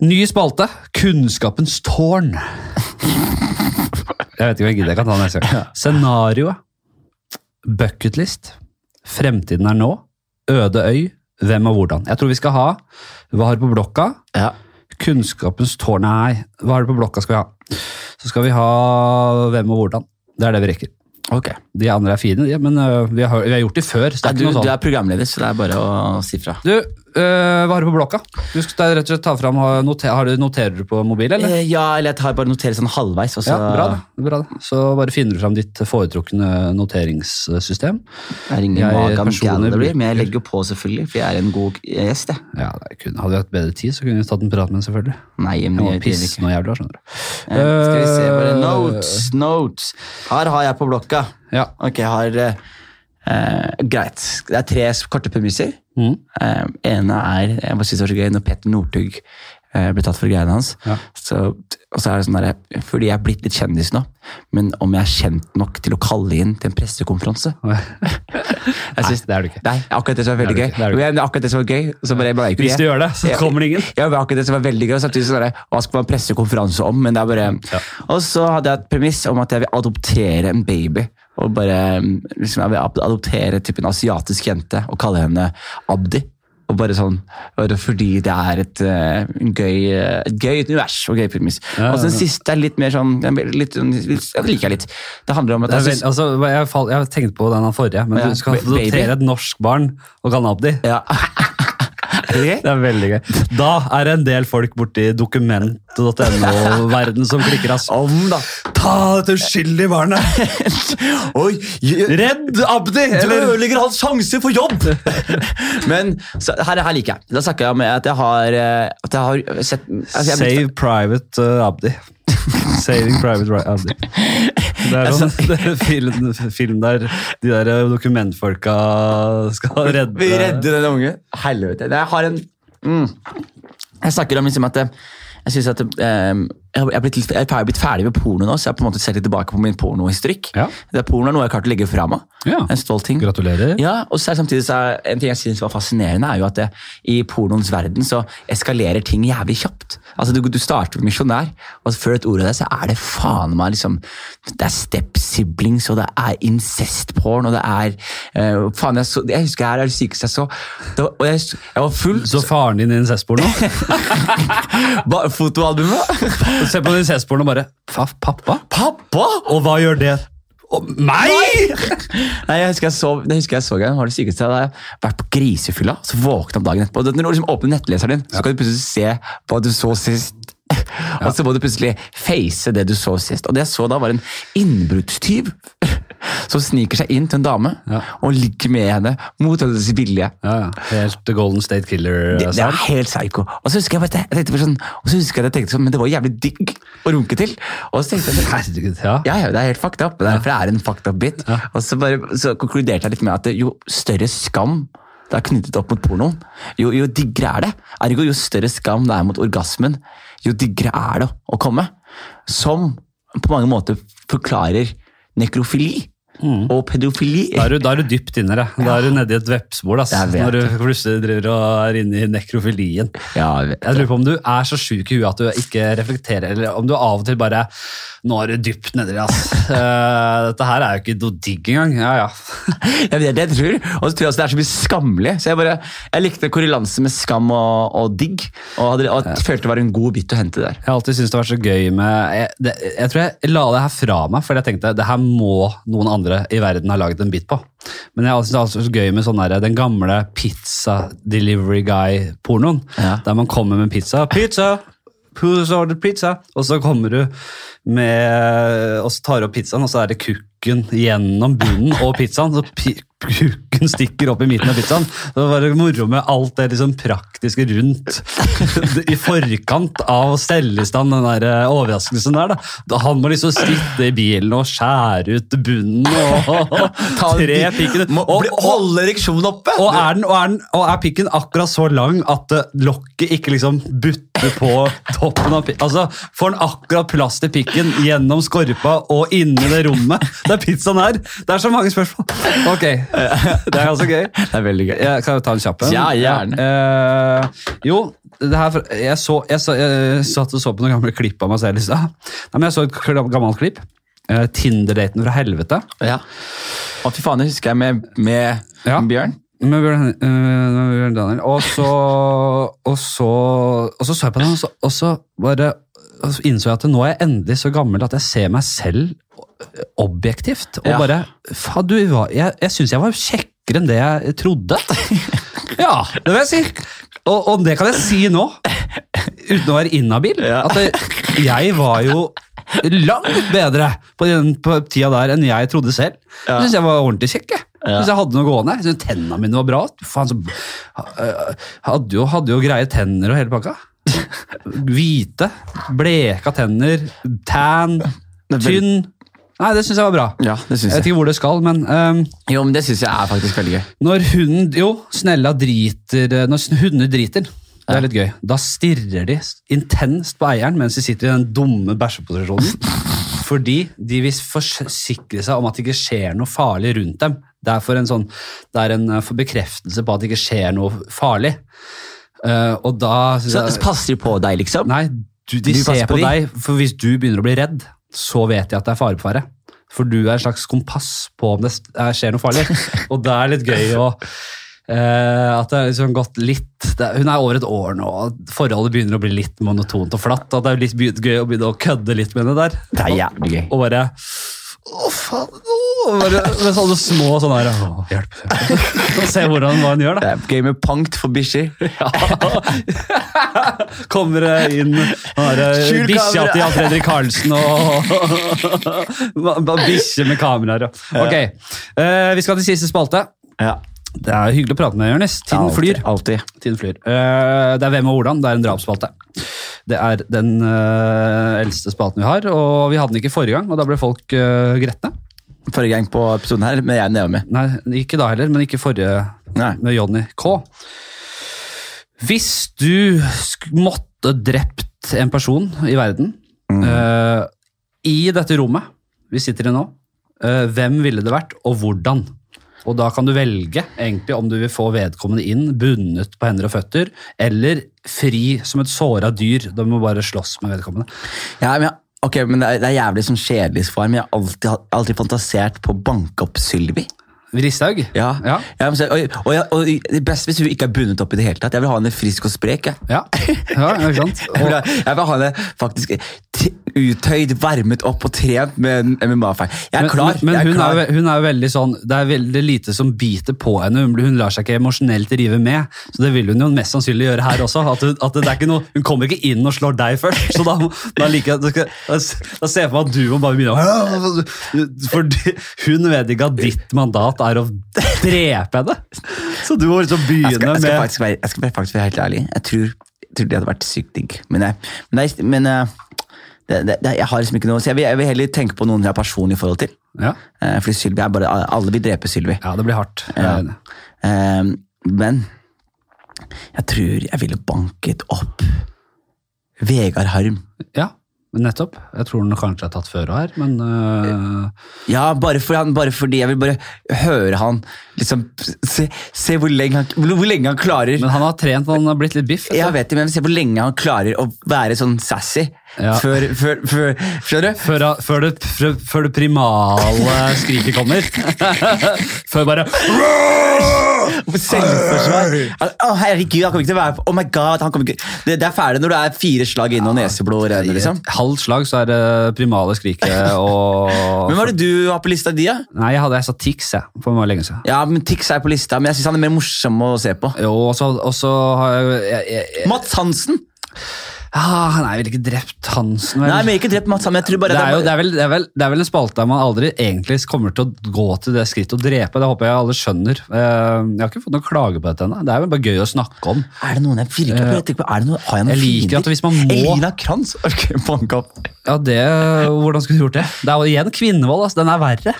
Ny spalte. Kunnskapens tårn. Jeg vet ikke om jeg gidder. Jeg kan ta den neste gang. Scenarioet. Bucketlist. Fremtiden er nå. Øde øy. Hvem og hvordan. Jeg tror vi skal ha Hva har du på blokka? Ja. Kunnskapens tårn. Nei, hva har du på blokka skal vi ha? Så skal vi ha hvem og hvordan. Det er det vi rekker. Ok. De andre er fine, de, men øh, vi, har, vi har gjort de før. så det Nei, du, ikke noe du sånn. er programleder, så det er bare å si fra. Du, øh, hva har du på blokka? Du skal rett og slett ta frem, noter, har du, Noterer du på mobil, eller? Eh, ja, eller jeg tar bare noterer sånn halvveis. Også. Ja, bra det. bra det. Så bare finner du fram ditt foretrukne noteringssystem. Jeg er ingen Magan personlig Gallery, men jeg legger jo på selvfølgelig, for jeg er en god gjest. jeg. Ja, det kunne, Hadde vi hatt bedre tid, så kunne vi tatt en prat med den, selvfølgelig. Nei, Jeg men må jeg, pisse jeg, noe jævla, skjønner du. Eh, Skal vi se, bare Eh, notes, notes. Her har jeg på blokka. Ja. Ok, jeg har eh, eh, Greit. Det er tre korte premisser. Mm. Eh, ene er Jeg bare synes det var så gøy når Petter Northug eh, ble tatt for greiene hans. Ja. Så, og så er det sånn der, Fordi jeg er blitt litt kjendis nå, men om jeg er kjent nok til å kalle inn til en pressekonferanse Jeg Nei, synes- det er du ikke. Nei, akkurat det som var veldig Det er gøy. det er det er akkurat det som var gøy. Så bare, bare, Hvis du gjør det, så kommer det ingen. Ja, var akkurat det som var veldig gøy. Samtidig sånn der, hva skal man pressekonferanse om? Men det er bare... Ja. Og så hadde jeg et premiss om at jeg vil adoptere en baby. Og bare, liksom, jeg vil adoptere typ en asiatisk jente og kalle henne Abdi. Og bare sånn, bare fordi det er et, uh, gøy, eh, et gøy univers og gøy premiss. Ja, og så den siste er litt mer sånn, litt, ja, det liker jeg litt. Det handler om at jeg synes, altså, jeg, fall, jeg har tenkt på den forrige, men Ja, du skal adoptere et norsk barn og kalle ham Abdi. ja. Det er veldig gøy. Da er det en del folk borti dokument.no-verden som klikker ass. Om da. Ta dette uskyldige barnet! Oi, Redd Abdi! Du ødelegger hans sjanse for jobb! Men så, her, her liker jeg. Da snakker jeg med at jeg har, eh, at jeg har sett altså jeg, Save Private uh, Abdi. Saving Private Ryan'. Det er sånn det film, film der de der dokumentfolka skal redde Vi redder den unge. Helvete. Jeg har en mm. Jeg snakker om liksom at eh, jeg synes at eh, jeg er blitt, litt- jeg er blitt ferdig med porno nå, så jeg har på en måte sett litt tilbake på min pornohistorikk. Ja. Det er porno er noe jeg har klart å legge fra meg. Ja. En stolt ting. Gratulerer. Ja, og så er samtidig så er, En ting jeg synes var fascinerende, er jo at det, i pornoens verden så eskalerer ting jævlig kjapt. Altså Du, du starter med misjonær, og før et ord av det, så er det faen meg liksom Det er step-siblings, og det er incest-porn, og det er eh, Faen, jeg, så, jeg husker jeg er det sykeste jeg så. Det var, og jeg, jeg var full Så faren din incest-porno? Fotoalbumet? Se på den incestporno og bare pappa? Pappa! Og hva gjør det? Og meg?! Nei, jeg husker jeg så, det husker jeg så gang, var det sykeste. Da jeg vært på grisefylla, så våkna opp dagen etterpå. Når du liksom åpner nettleseren din, så kan du plutselig se hva du så sist. Og så må du plutselig face det du så sist. Og det jeg så da, var en innbruddstyv som sniker seg inn til en dame Ja. og ligger med henne mot hennes vilje. Ja. Helt Golden State Det, det er helt psycho. Og så husker jeg bare, jeg tenkte sånn, og så husker jeg at jeg tenkte sånn, men det var jævlig digg å runke til. Og så tenkte jeg sånn, Herregud, ja. Ja, ja, det er helt fucked up. Det er, For det er en fucked up bit. Og så, bare, så konkluderte jeg litt med at jo større skam det er knyttet opp mot pornoen, jo, jo diggere er det. Ergo jo større skam det er mot orgasmen, jo diggere er det å komme. Som på mange måter forklarer nekrofili og pedofili. Da er, du, da er du dypt inni det. Da er du nedi et vepsbol altså, når du plutselig driver og er inne i nekrofilien. Ja, jeg Jeg lurer på om du er så sjuk i huet at du ikke reflekterer, eller om du av og til bare Nå er du dypt nedi altså. Dette her er jo ikke noe digg engang. Ja, ja. Jeg vet det jeg tror, og så tror jeg også det er så mye skammelig. Så jeg bare, jeg likte korrelansen med skam og, og digg, og, hadde, og jeg følte det var en god bit å hente der. Jeg har alltid syntes det har vært så gøy med jeg, det, jeg tror jeg la det her fra meg, for jeg tenkte det her må noen andre i verden har laget en bit på. Men jeg synes det er så gøy med sånn den gamle pizza delivery guy-pornoen. Ja. Der man kommer med pizza. Pizza! Who's ordered pizza? Og så kommer du med Og så tar du opp pizzaen, og så er det kukken gjennom bunnen og pizzaen. Så pi kukken stikker opp i midten av pizzaen. Det var moro med alt det liksom praktiske rundt i forkant av å stelle i stand den der eh, overraskelsen der. Da. Han må liksom sitte i bilen og skjære ut bunnen og en tre pikken. Må Og, og, holde ereksjonen oppe! og, er den, og, er den, og er pikken akkurat så lang at eh, lokket ikke liksom butter på toppen av pikken? Altså, Får den akkurat plass til pikken gjennom skorpa og inni det rommet der pizzaen er? Det er så mange spørsmål. Ok, det er ganske gøy. Det er veldig gøy. Jeg kan jo ta en kjapp en. Ja, gjerne. Uh, jo, det her, jeg, så, jeg, så, jeg satt og så på noen gamle klipp av meg selv i stad. Jeg så et gammelt klipp. Uh, Tinder-daten fra helvete. Ja. Og fy faen, det husker jeg med, med Ja. Bjørn. Med Bjørn, uh, med Bjørn Daniel. Og så, og så, og så så jeg på den, og så, og så bare og så innså jeg at nå er jeg endelig så gammel at jeg ser meg selv objektivt. Og Ja. bare Faen, du var Jeg, jeg syns jeg var kjekkere enn det jeg trodde. Ja, det vil jeg si. Og, og det kan jeg si nå, uten å være inhabil. At det, jeg var jo langt bedre på den på tida der enn jeg trodde selv. Ja. Jeg syns jeg var ordentlig kjekk. jeg. Ja. Synes jeg hadde noe gående. Jeg synes Tennene mine var bra. Faen, så, hadde, jo, hadde jo greie tenner og hele pakka. Hvite, bleka tenner, tan, tynn. Nei, det syns jeg var bra. Ja, det Jeg jeg vet ikke hvor det skal, men um, Jo, men det syns jeg er faktisk veldig gøy. når hunden Jo, snella driter eh, Når hunder driter, det er litt gøy. Da stirrer de intenst på eieren mens de sitter i den dumme bæsjeposisjonen. Fordi de vil forsikre seg om at det ikke skjer noe farlig rundt dem. Det er, for en sånn, det er en eh, for bekreftelse på at det ikke skjer noe farlig. Uh, og da Så passer de på deg, liksom? Nei, du, de Du ser på på de? deg, for hvis du begynner å bli redd, så vet jeg at det er fare på ferde. For du er en slags kompass på om det er- skjer noe farlig. Og det er litt gøy å eh, at det har liksom gått litt er- Hun er over et år nå, og forholdet begynner å bli litt monotont og flatt. At det er litt gøy å begynne å kødde litt med det der. Det er jævlig gøy. Og bare Å, faen! Å, bare, med sånne små sånne her Å, hjelp. hjelp. Se hvordan hva hun gjør, da. Det er gøy med punkt for bikkjer. Kommer det inn den bikkja til Jan Fredrik Karlsen og Bikkje med kameraer. ja. Ok, uh, vi skal til siste spalte. Ja. Det er hyggelig å prate med deg, Jonis. Tiden Alltid, flyr. Alltid. Tiden flyr. Uh, det er Hvem og hvordan. Det er en drapsspalte. Det er den uh, eldste spaten vi har, og vi hadde den ikke forrige gang, og da ble folk uh, gretne. Forrige gang på episoden her, men jeg er med. Nei, ikke da heller, men ikke forrige Nei. med Johnny K. Hvis du måtte drept en person i verden eh, i dette rommet vi sitter i nå, hvem ville det vært, og hvordan? Og da kan du velge egentlig om du vil få vedkommende inn, bundet på hender og føtter, eller fri som et såra dyr. Da må du bare slåss med vedkommende. Ja, men, ja. ok, men det, er, det er jævlig sånn kjedelig svar, men jeg har alltid, alltid fantasert på å banke opp Sylvi. Risthaug? Ja. Ja. Ja, men så- og, og, og det beste hvis hun ikke er bundet opp i det hele tatt. Jeg vil ha henne frisk og sprek. Jeg, Ja, ja ikke sant? jeg, vil, ha, jeg vil ha henne faktisk uttøyd, varmet opp og trent med en MMA-fight. Jeg er Men- klar. Men, jeg er hun, klar. er, hun er jo veldig sånn Det er veldig lite som biter på henne. Hun, hun lar seg ikke emosjonelt rive med. Så det vil hun jo mest sannsynlig gjøre her også. At, hun, at det er ikke noe, hun kommer ikke inn og slår deg først. Så da, da, liker jeg, da, skal- da ser jeg for meg at du må bare begynne å For hun vet ikke at ditt mandat er å drepe henne. Så du må liksom jeg begynne skal, jeg, skal med faktisk være, jeg skal faktisk være helt ærlig. Jeg tror, jeg tror det hadde vært sykt digg. Men, jeg, men, jeg, men eh, det, det, det, jeg har liksom ikke noe Så jeg vil, jeg vil heller tenke på noen jeg har personlig forhold til. ja. Eh, Fordi Sylvi er bare Alle vil drepe Sylvi. ja, det blir hardt. Ja. Eh, Men jeg tror jeg ville banket opp Vegard Harm. Ja, nettopp. Jeg tror den kanskje er tatt før her, men uh... Ja, bare, for han, bare fordi jeg vil bare høre han liksom Se, se hvor, lenge han, hvor, lenge han klarer Men han har trent, han har blitt litt biff. Jeg vet det, men se hvor lenge han klarer å være sånn sassy Ja. før, før, før? Før, før, det, før det primale skriket kommer. før bare Selvforsvar. Å, herregud, han kommer ikke til å være Oh my god, han kommer ikke Det, det er ferdig når du er fire slag inn og neseblod renner, liksom. Halvt slag så er det primale skriket og Men hva er det du har på lista di, da? Nei, jeg hadde jeg sa Tix, jeg, for lenge siden. Ja, men Tix er på lista, men jeg syns han er mer morsom å se på. Jo, og så og så har jeg, jeg, jeg, jeg Mats Hansen! Ah, Han er vel ikke drept Hansen, vel? Nei, men ikke drept Mats Hansen, det, det, det, det er vel en spalte der man aldri egentlig kommer til å gå til det skrittet å drepe. Det håper jeg alle skjønner. Eh, Jeg har ikke fått noen klage på dette ennå. Det er vel bare gøy å snakke om. Er det noen jeg virkelig Eh, jeg på, er det noen, Har jeg noen jeg liker fiender? at hvis man må- Elina Kranz orker jeg banke opp. Ja, det, Hvordan skulle du gjort det? Det er jo igjen kvinnevold. Altså. Den er verre.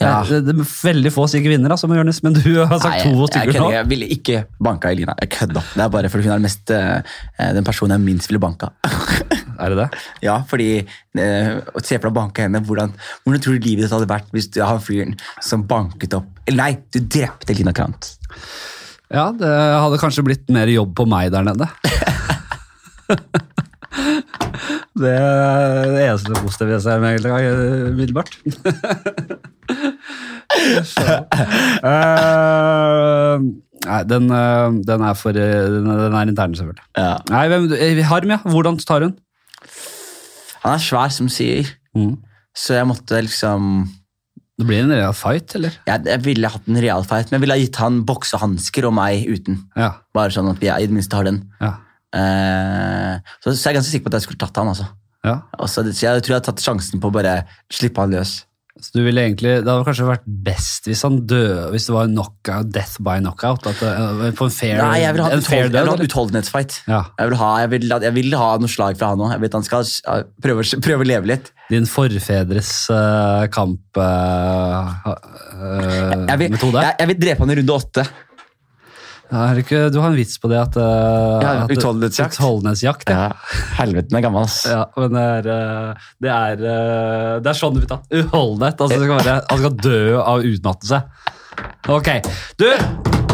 Ja. Det, det, det er veldig få sikre vinnere, altså, Jonis, men du har sagt Nei, to stykker nå. jeg ville ikke banka Elina. Jeg kødda. Det er bare fordi hun er den mest, eh, den personen jeg minst ville banka. Er det det? ja, fordi eh, å Se for deg å banke henne. Hvordan, hvordan tror du livet ditt hadde vært hvis du har fyren som banket opp Eller nei, du drepte Elina Krant. Ja, det hadde kanskje blitt mer jobb på meg der nede. det er det eneste positive jeg ser med umiddelbart. Eh, nei, den, eh, den er for eh, Den den er intern, selvfølgelig. Ja. Nei, hvem, Harm, ja. Hvordan tar hun? Han er svær, som sier. Mm. Så jeg måtte liksom Det blir en real fight, eller? Jeg, jeg ville hatt en real fight, men jeg ville gitt han boksehansker og meg uten. Ja. Bare sånn at vi i det minste har den. ja. Uh, så, så jeg er ganske sikker på at jeg skulle tatt han. altså. ja. Også, så jeg tror jeg har tatt sjansen på å bare slippe han løs. Du ville egentlig, Det hadde kanskje vært best hvis han døde, hvis det var knockout, death by knockout? At det, på en fair, Nei, jeg vil ha en, fair jeg vil død? eller? utholdenhetsfight. Ja. Jeg vil, ha, jeg, vil, jeg vil ha noe slag fra han òg. Jeg vet han skal prøve, prøve å leve litt. Din forfedres uh, kampmetode? Jeg vil, jeg, jeg vil drepe han i runde åtte. Ikke, du har en vits på det at, uh, Ja, at utholdenhetsjakt. Utholdenhetsjakt, ja. Ja, Helveten er gammel, ass. Ja, men det er, eh, det er, eh, det er sånn det blir tatt. Uholdenhet. Altså, skal han skal dø av utmattelse. Ok. Du,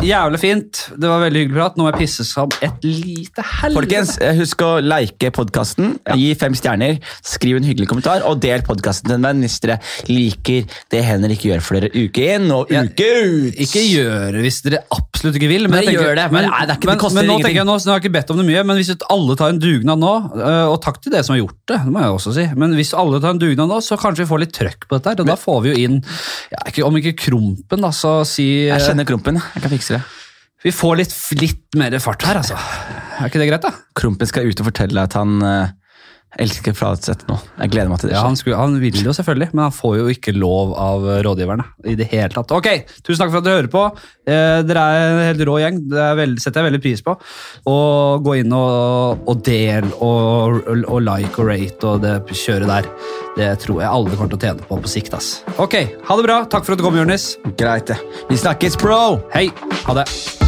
jævlig fint. Det var veldig hyggelig prat. Nå må jeg pisse som et lite helvete. Folkens, eh, husk å like podkasten. Gi fem stjerner. Skriv en hyggelig kommentar, og del podkasten til en venn hvis dere liker det Henrik gjør for dere uke inn og uke ut. Ikke gjør det hvis dere absolutt ikke vil. Men, men tenker- gjør det, men Men, nei, det ikke- det men, koster men nå ingenting. jeg nå, så jeg har ikke bedt om det mye, men hvis alle tar en dugnad nå, øh, og takk til dere som har gjort det, det må jeg også si, men hvis alle tar en dugnad nå, så kanskje vi får litt trøkk på dette her, og da får vi jo inn, ja, ikke, om ikke Krompen, da, så si, Jeg øh, kjenner Krompen. Jeg kan fikse det. vi får litt, litt mer fart her, altså. Er ikke det greit da? Krompen skal ut og fortelle at han eh, elsker Fladseth nå. Jeg gleder meg til det. Ja, han, skulle, han vil jo selvfølgelig, men han får jo ikke lov av øh, rådgiverne i det hele tatt. Ok, tusen takk for at dere hører på. Eh, dere er en helt rå gjeng, det veldig, setter jeg veldig pris på. Og gå inn og, og del og, og, og like og rate og det kjøret der. Det tror jeg alle kommer til å tjene på på sikt. ass. Ok, ha det bra. Takk for at du kom, Jonis. Greit, det. Vi snakkes, bro! Hei. Ha det.